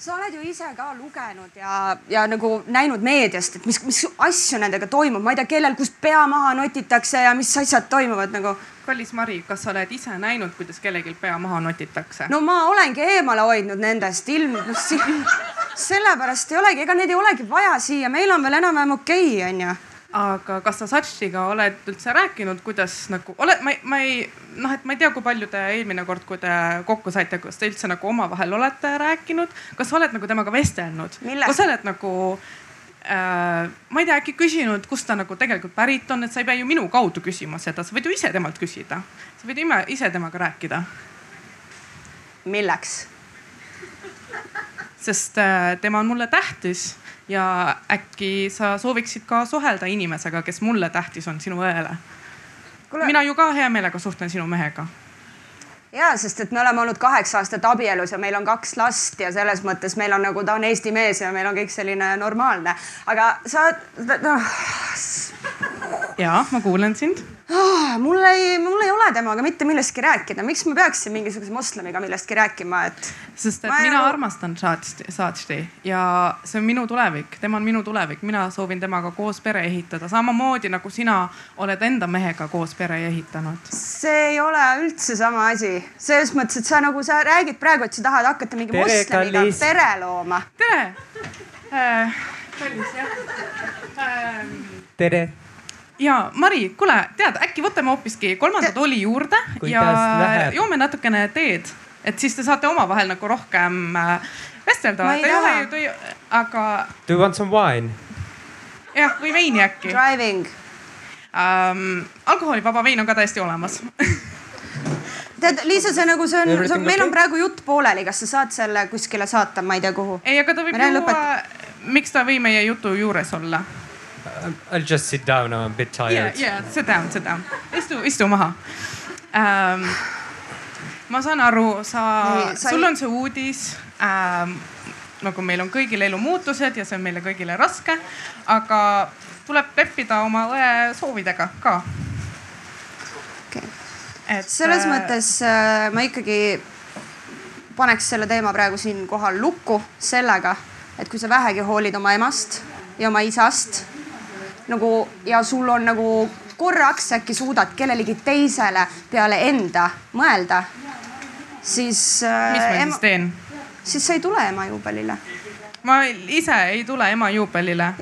sa oled ju ise ka lugenud ja, ja nagu näinud meediast, et mis, mis asju nendega toimub, ma ei tea, kellel kust pea maha notitakse ja mis asjad toimuvad nagu. kallis Mari, kas sa oled ise näinud, kuidas kellelgi pea maha notitakse? no ma olengi eemale hoidnud nendest ilm, <laughs> sellepärast ei olegi, ega neid ei olegi vaja siia, meil on veel enam-vähem okei okay,, onju aga kas sa Satšiga oled üldse rääkinud, kuidas nagu oled, ma, ma ei noh, et ma ei tea, kui palju te eelmine kord, kui te kokku saite, kas te üldse nagu omavahel olete rääkinud, kas sa oled nagu temaga vestelnud? kas sa oled nagu äh, ma ei tea, äkki küsinud, kust ta nagu tegelikult pärit on, et sa ei pea ju minu kaudu küsima seda, sa võid ju ise temalt küsida. sa võid ime, ise temaga rääkida. milleks? sest äh, tema on mulle tähtis ja äkki sa sooviksid ka suhelda inimesega, kes mulle tähtis on, sinu õele. mina ju ka hea meelega suhtlen sinu mehega ja sest, et me oleme olnud kaheksa aastat abielus ja meil on kaks last ja selles mõttes meil on nagu, ta on Eesti mees ja meil on kõik selline normaalne, aga sa noh. ja ma kuulen sind oh,. mul ei, temaga mitte millestki rääkida, miks ma peaksin mingisuguse moslemiga millestki rääkima, et. sest et ma mina ei... armastan Saatšti ja see on minu tulevik, tema on minu tulevik, mina soovin temaga koos pere ehitada, samamoodi nagu sina oled enda mehega koos pere ehitanud. see ei ole üldse sama asi, selles mõttes, et sa nagu sa räägid praegu, et sa tahad hakata mingi tere, moslemiga kallis. pere looma. tere äh,. kallis jah äh, tere ja Mari, kuule, tead, äkki võtame hoopiski kolmanda tooli juurde Kuidas ja joome natukene teed, et siis te saate omavahel nagu rohkem äh, vestelda. ma ei taha. aga. Do you want some wine? jah, või veini äkki. Driving um,. alkoholivaba vein on ka täiesti olemas <laughs> tead, Liisa, see nagu see on, see on, meil on praegu jutt pooleli, kas sa saad selle kuskile saata, ma ei tea, kuhu? ei, aga ta võib ju, miks ta ei või meie jutu juures olla? I'll just sit down, I am a bit tired. Yeah, yeah, sit down, sit down. istu, istu maha ähm,. ma saan aru, sa, sa, sul on see uudis ähm, nagu meil on kõigil elumuutused ja see on meile kõigile raske, aga tuleb leppida oma õe soovidega ka okay.. et selles äh, mõttes äh, ma ikkagi paneks selle teema praegu siinkohal lukku sellega, et kui sa vähegi hoolid oma emast ja oma isast nagu ja sul on nagu korraks äkki suudad kellelegi teisele peale enda mõelda, siis äh,. mis ma ema, siis teen? siis sa ei tule ema juubelile. ma ise ei tule ema juubelile.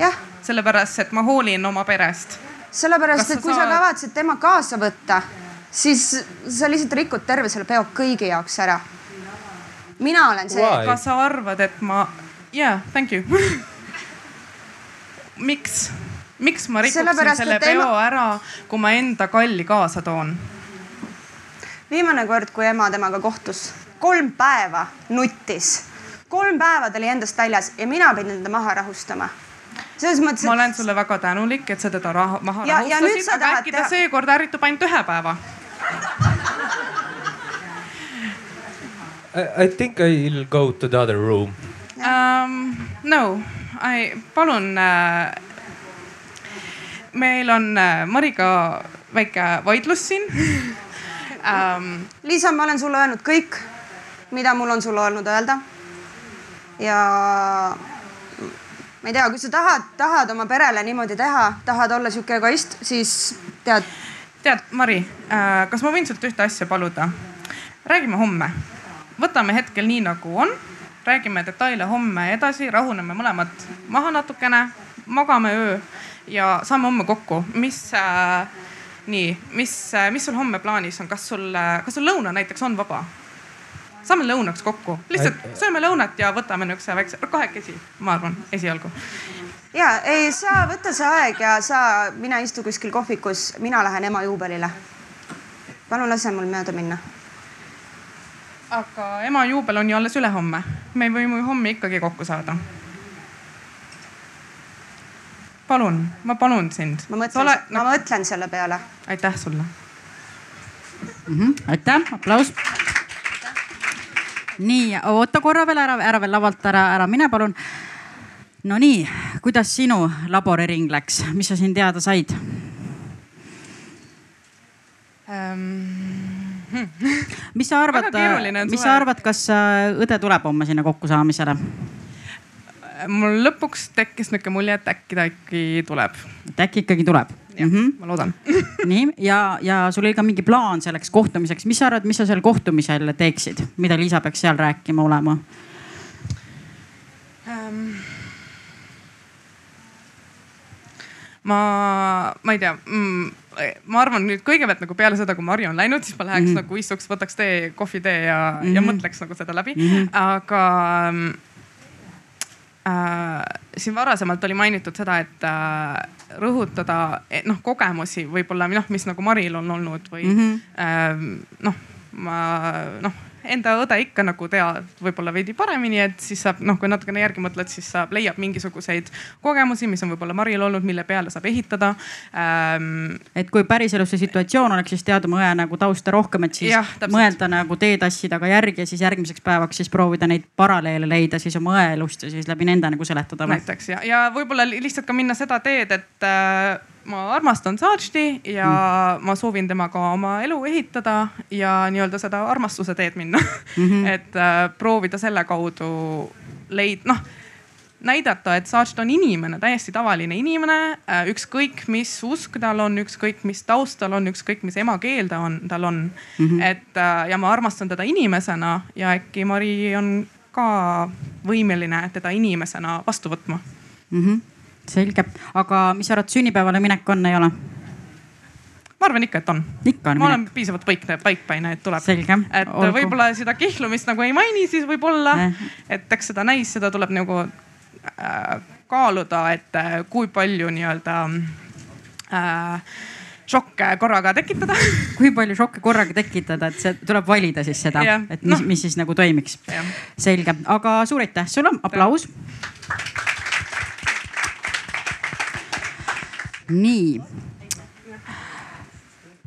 sellepärast, et ma hoolin oma perest. sellepärast, et kui saad... sa kavatsed tema kaasa võtta, siis sa lihtsalt rikud terve selle peo kõigi jaoks ära. mina olen see. kas sa arvad, et ma, yeah, thank you <laughs> miks? Miks ma rikuksin selle peo ema... ära, kui ma enda kalli kaasa toon? viimane kord, kui ema temaga kohtus, kolm päeva nuttis, kolm päeva ta oli endast väljas ja mina pidin teda maha rahustama selles mõttes. ma olen sulle väga tänulik, et sa teda raha, maha ja, rahustasid, aga äkki ta teha... seekord ärritub ainult ühe päeva. I think I'll go to the other room um,. No, I palun äh, meil on äh, Mariga väike vaidlus siin ähm,. Liisa, ma olen sulle öelnud kõik, mida mul on sulle olnud öelda. ja ma ei tea, kui sa tahad, tahad oma perele niimoodi teha, tahad olla sihuke egoist, siis tead. tead, Mari äh,, kas ma võin sult ühte asja paluda? räägime homme, võtame hetkel nii nagu on, räägime detaile homme edasi, rahuneme mõlemad maha natukene, magame öö ja saame homme kokku, mis äh, nii, mis äh,, mis sul homme plaanis on, kas sul äh,, kas sul lõuna näiteks on vaba? saame lõunaks kokku, lihtsalt sööme lõunat ja võtame niisuguse väikse, kahekesi, ma arvan, esialgu. ja ei, sa võta see aeg ja sa, mine istu kuskil kohvikus, mina lähen ema juubelile. palun lase mul mööda minna. aga ema juubel on ju alles ülehomme. me võime ju homme ikkagi kokku saada. Palun, ma palun sind. ma mõtlen Ole..., ma mõtlen selle peale. aitäh sulle mm. -hmm. aitäh, aplaus. nii, oota korra veel ära, ära veel lavalt ära, ära mine, palun. Nonii, kuidas sinu laboriring läks, mis sa siin teada said um...? mis sa arvad, mis sa arvad, kas õde tuleb homme sinna kokkusaamisele? Mul lõpuks tekkis niisugune mulje, et äkki ta ikkagi tuleb. et äkki ikkagi tuleb? mm, -hmm. ma loodan <laughs> nii ja, ja sul oli ka mingi plaan selleks kohtumiseks, mis sa arvad, mis sa seal kohtumisel teeksid, mida Liisa peaks seal rääkima olema um...? ma, ma ei tea mm, ma arvan nüüd kõigepealt nagu peale seda, kui Mari on läinud, siis ma läheks mm -hmm. nagu istuks, võtaks tee, kohvitee ja mm, -hmm. ja mhm. mõtleks nagu seda läbi mm. -hmm. aga siin varasemalt oli mainitud seda, et äh, rõhutada noh kogemusi võib-olla noh, mis nagu Maril on olnud või mm -hmm. äh, noh, ma noh enda õde ikka nagu tead võib-olla veidi paremini, et siis saab noh, kui natukene järgi mõtled, siis saab, leiab mingisuguseid kogemusi, mis on võib-olla Maril olnud, mille peale saab ehitada ähm,. et kui päriselus see situatsioon oleks, siis teada mu õe nagu tausta rohkem, et siis ja, mõelda nagu teetassi taga järgi ja siis järgmiseks päevaks siis proovida neid paralleele leida siis oma õe elust ja siis läbi nende nagu seletada. näiteks ja, ja võib-olla lihtsalt ka minna seda teed, et äh, ma armastan Saatšti ja mm. ma soovin temaga oma elu ehitada ja nii-öelda seda armastuse teed minna <laughs> mm. -hmm. et äh, proovida selle kaudu leid-, noh näidata, et Saatšt on inimene, täiesti tavaline inimene äh,. ükskõik, mis usk tal on, ükskõik, mis taust tal on, ükskõik, mis emakeel ta on, tal on mm. -hmm. et äh, ja ma armastan teda inimesena ja äkki Mari on ka võimeline teda inimesena vastu võtma mm. -hmm selge, aga mis sa arvad, sünnipäevale minek on, ei ole? ma arvan ikka, et on. ma minek. olen piisavalt paikne, paikpäine, et tuleb. et võib-olla seda kihlumist nagu ei maini, siis võib-olla eh., et eks seda näis, seda tuleb nagu äh, kaaluda, et äh, kui palju nii-öelda äh, šokke korraga tekitada <laughs> kui palju šokke korraga tekitada, et see tuleb valida siis seda, et mis no., mis siis nagu toimiks. selge, aga suur aitäh sulle, aplaus nii.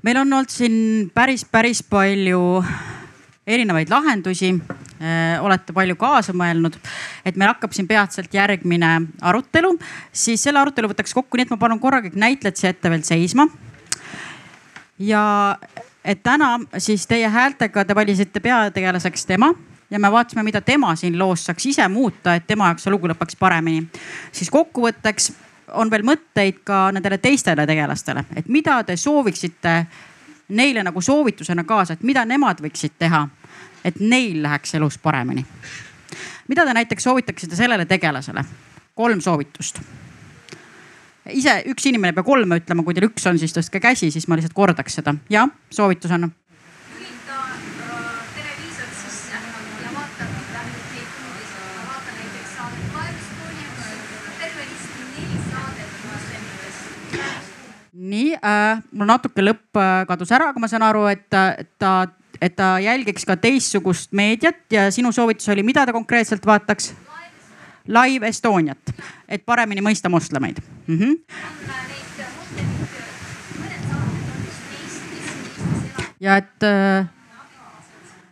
meil on olnud siin päris, päris palju erinevaid lahendusi äh, olete palju kaasa mõelnud, et meil hakkab siin peatselt järgmine arutelu, siis selle arutelu võtaks kokku, nii et ma palun korra kõik näitlejad siia ette veel seisma. ja et täna siis teie häältega te valisite peategelaseks tema ja me vaatasime, mida tema siin loos saaks ise muuta, et tema jaoks see lugu lõpeks paremini. siis kokkuvõtteks on veel mõtteid ka nendele teistele tegelastele, et mida te sooviksite neile nagu soovitusena kaasa, et mida nemad võiksid teha, et neil läheks elus paremini? mida te näiteks soovitaksite sellele tegelasele? kolm soovitust. ise üks inimene ei pea kolme ütlema, kui teil üks on, siis tõstke käsi, siis ma lihtsalt kordaks seda. jah, soovitus on nii äh,, mul natuke lõpp äh, kadus ära, aga ma saan aru, et ta, et ta jälgiks ka teistsugust meediat ja sinu soovitus oli, mida ta konkreetselt vaataks? Live Estoniat, et paremini mõista moslemeid mm. -hmm. ja et äh,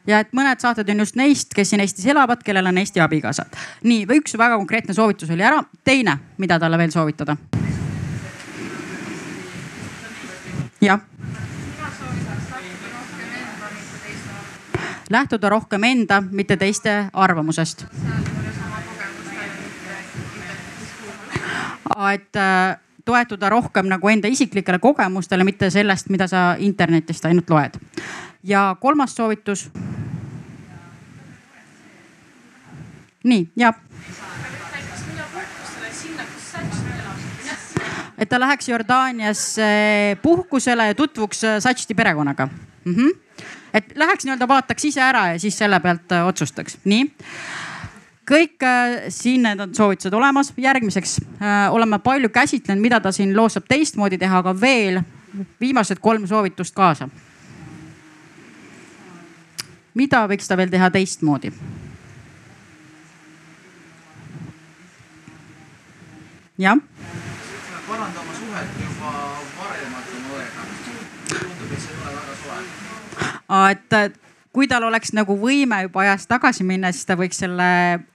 ja et mõned saated on just neist, kes siin Eestis elavad, kellel on Eesti abikaasad. nii, üks väga konkreetne soovitus oli ära. teine, mida talle veel soovitada? Jah. lähtuda rohkem enda, mitte teiste arvamusest. et äh, toetuda rohkem nagu enda isiklikele kogemustele, mitte sellest, mida sa internetist ainult loed. ja kolmas soovitus. nii, jah et ta läheks Jordaaniasse puhkusele ja tutvuks äh, Satšti perekonnaga mm. -hmm. et läheks nii-öelda vaataks ise ära ja siis selle pealt äh, otsustaks, nii kõik äh, siin need on soovitused olemas, järgmiseks äh, oleme palju käsitlenud, mida ta siin loos saab teistmoodi teha, aga veel viimased kolm soovitust kaasa. mida võiks ta veel teha teistmoodi? jah parandama suhet juba varemalt oma õega. tundub, et see ei ole väga soe. Et kui tal oleks nagu võime juba ajas tagasi minna, siis ta võiks selle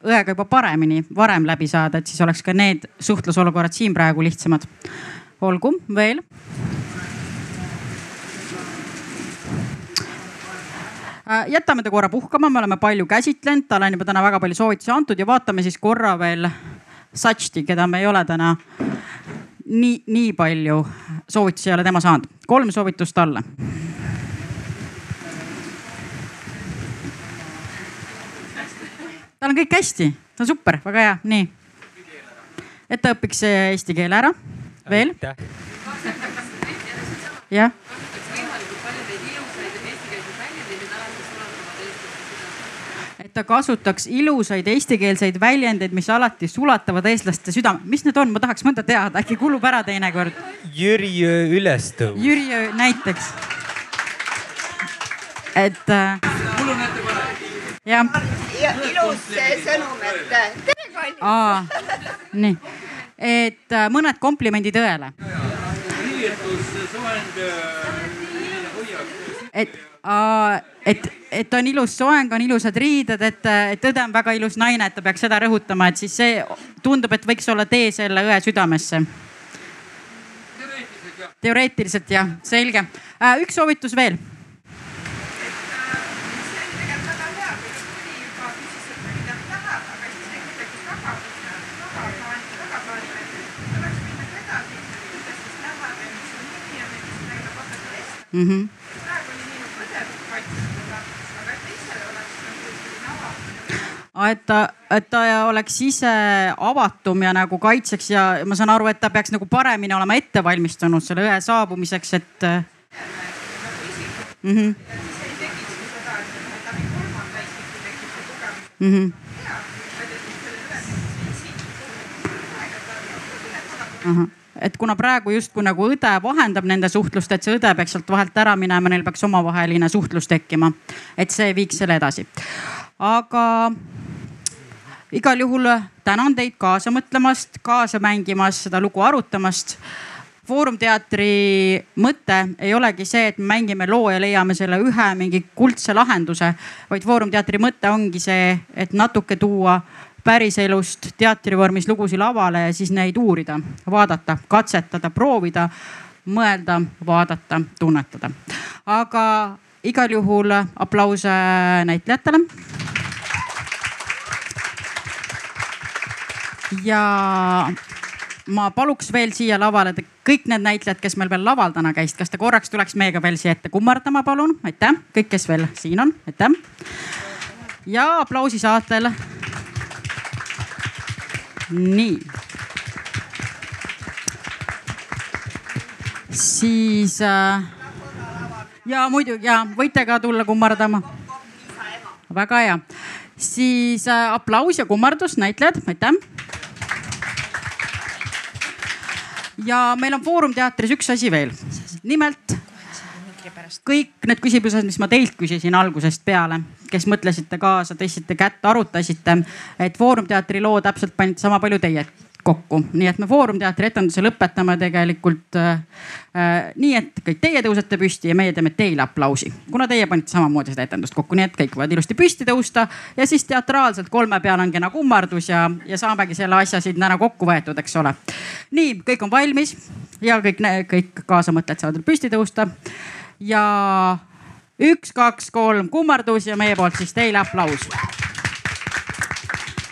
õega juba paremini, varem läbi saada, et siis oleks ka need suhtlusolukorrad siin praegu lihtsamad. olgu, veel. Äh, jätame ta korra puhkama, me oleme palju käsitlenud, talle on juba täna väga palju soovitusi antud ja vaatame siis korra veel Satšti, keda me ei ole täna nii, nii palju soovitusi ei ole tema saanud. kolm soovitust talle. Tal on kõik hästi, ta on super, väga hea, nii. et ta õpiks eesti keele ära, veel. jah et ta kasutaks ilusaid eestikeelseid väljendeid, mis alati sulatavad eestlaste südame. mis need on, ma tahaks mõnda teada, äkki kulub ära teinekord. Jüri ülestõus. Jüri näiteks. et äh,. mul on ettepanek. Jah. ja ilus sõnum, et tere kallis. nii, et äh, mõned komplimendid õele. et, et, et on ilus soeng, on ilusad riided, et, et õde on väga ilus naine, et ta peaks seda rõhutama, et siis see tundub, et võiks olla tee selle õe südamesse. teoreetiliselt jah, selge. üks soovitus veel mm. -hmm. et ta, et ta oleks ise avatum ja nagu kaitseks ja ma saan aru, et ta peaks nagu paremini olema ette valmistunud selle õe saabumiseks, et mm. -hmm. Mm -hmm. Aha et kuna praegu justkui nagu õde vahendab nende suhtlust, et see õde peaks sealt vahelt ära minema, neil peaks omavaheline suhtlus tekkima. et see viiks selle edasi. aga igal juhul tänan teid kaasa mõtlemast, kaasa mängimast, seda lugu arutamast. Foorum teatri mõte ei olegi see, et me mängime loo ja leiame selle ühe mingi kuldse lahenduse, vaid Foorum teatri mõte ongi see, et natuke tuua päriselust teatrivormis lugusid lavale ja siis neid uurida, vaadata, katsetada, proovida, mõelda, vaadata, tunnetada. aga igal juhul aplaus näitlejatele. ja ma paluks veel siia lavale kõik need näitlejad, kes meil veel laval täna käisid, kas te korraks tuleks meiega veel siia ette kummardama, palun, aitäh, kõik, kes veel siin on, aitäh. ja aplausi saatel nii. siis äh, ja muidugi ja võite ka tulla kummardama. väga hea, siis äh, aplaus ja kummardus, näitlejad, aitäh. ja meil on Foorum teatris üks asi veel, nimelt kõik need küsimused, mis ma teilt küsisin algusest peale, kes mõtlesite kaasa, tõstsite kätt, arutasite, et Foorum teatri loo täpselt panite sama palju teie kokku, nii et me Foorum teatri etenduse lõpetame tegelikult äh, äh, nii, et kõik teie tõusete püsti ja meie teeme teile aplausi, kuna teie panite samamoodi seda etendust kokku, nii et kõik võivad ilusti püsti tõusta ja siis teatraalselt kolme peale on kena kummardus ja, ja saamegi selle asja siin täna kokku võetud, eks ole. nii, kõik on valmis ja kõik, kõik kaasamõtlejad saavad püsti tõusta ja üks, kaks, kolm kummardus ja meie poolt siis teile aplaus.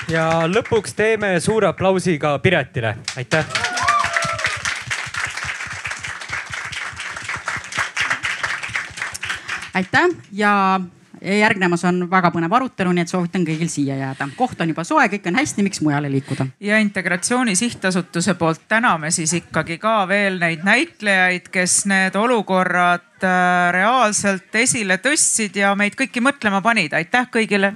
ja lõpuks teeme suure aplausi ka Piretile, aitäh. aitäh ja järgnemas on väga põnev arutelu, nii et soovitan kõigil siia jääda. koht on juba soe, kõik on hästi, miks mujale liikuda? ja Integratsiooni Sihtasutuse poolt täname siis ikkagi ka veel neid näitlejaid, kes need olukorrad äh, reaalselt esile tõstsid ja meid kõiki mõtlema panid. aitäh kõigile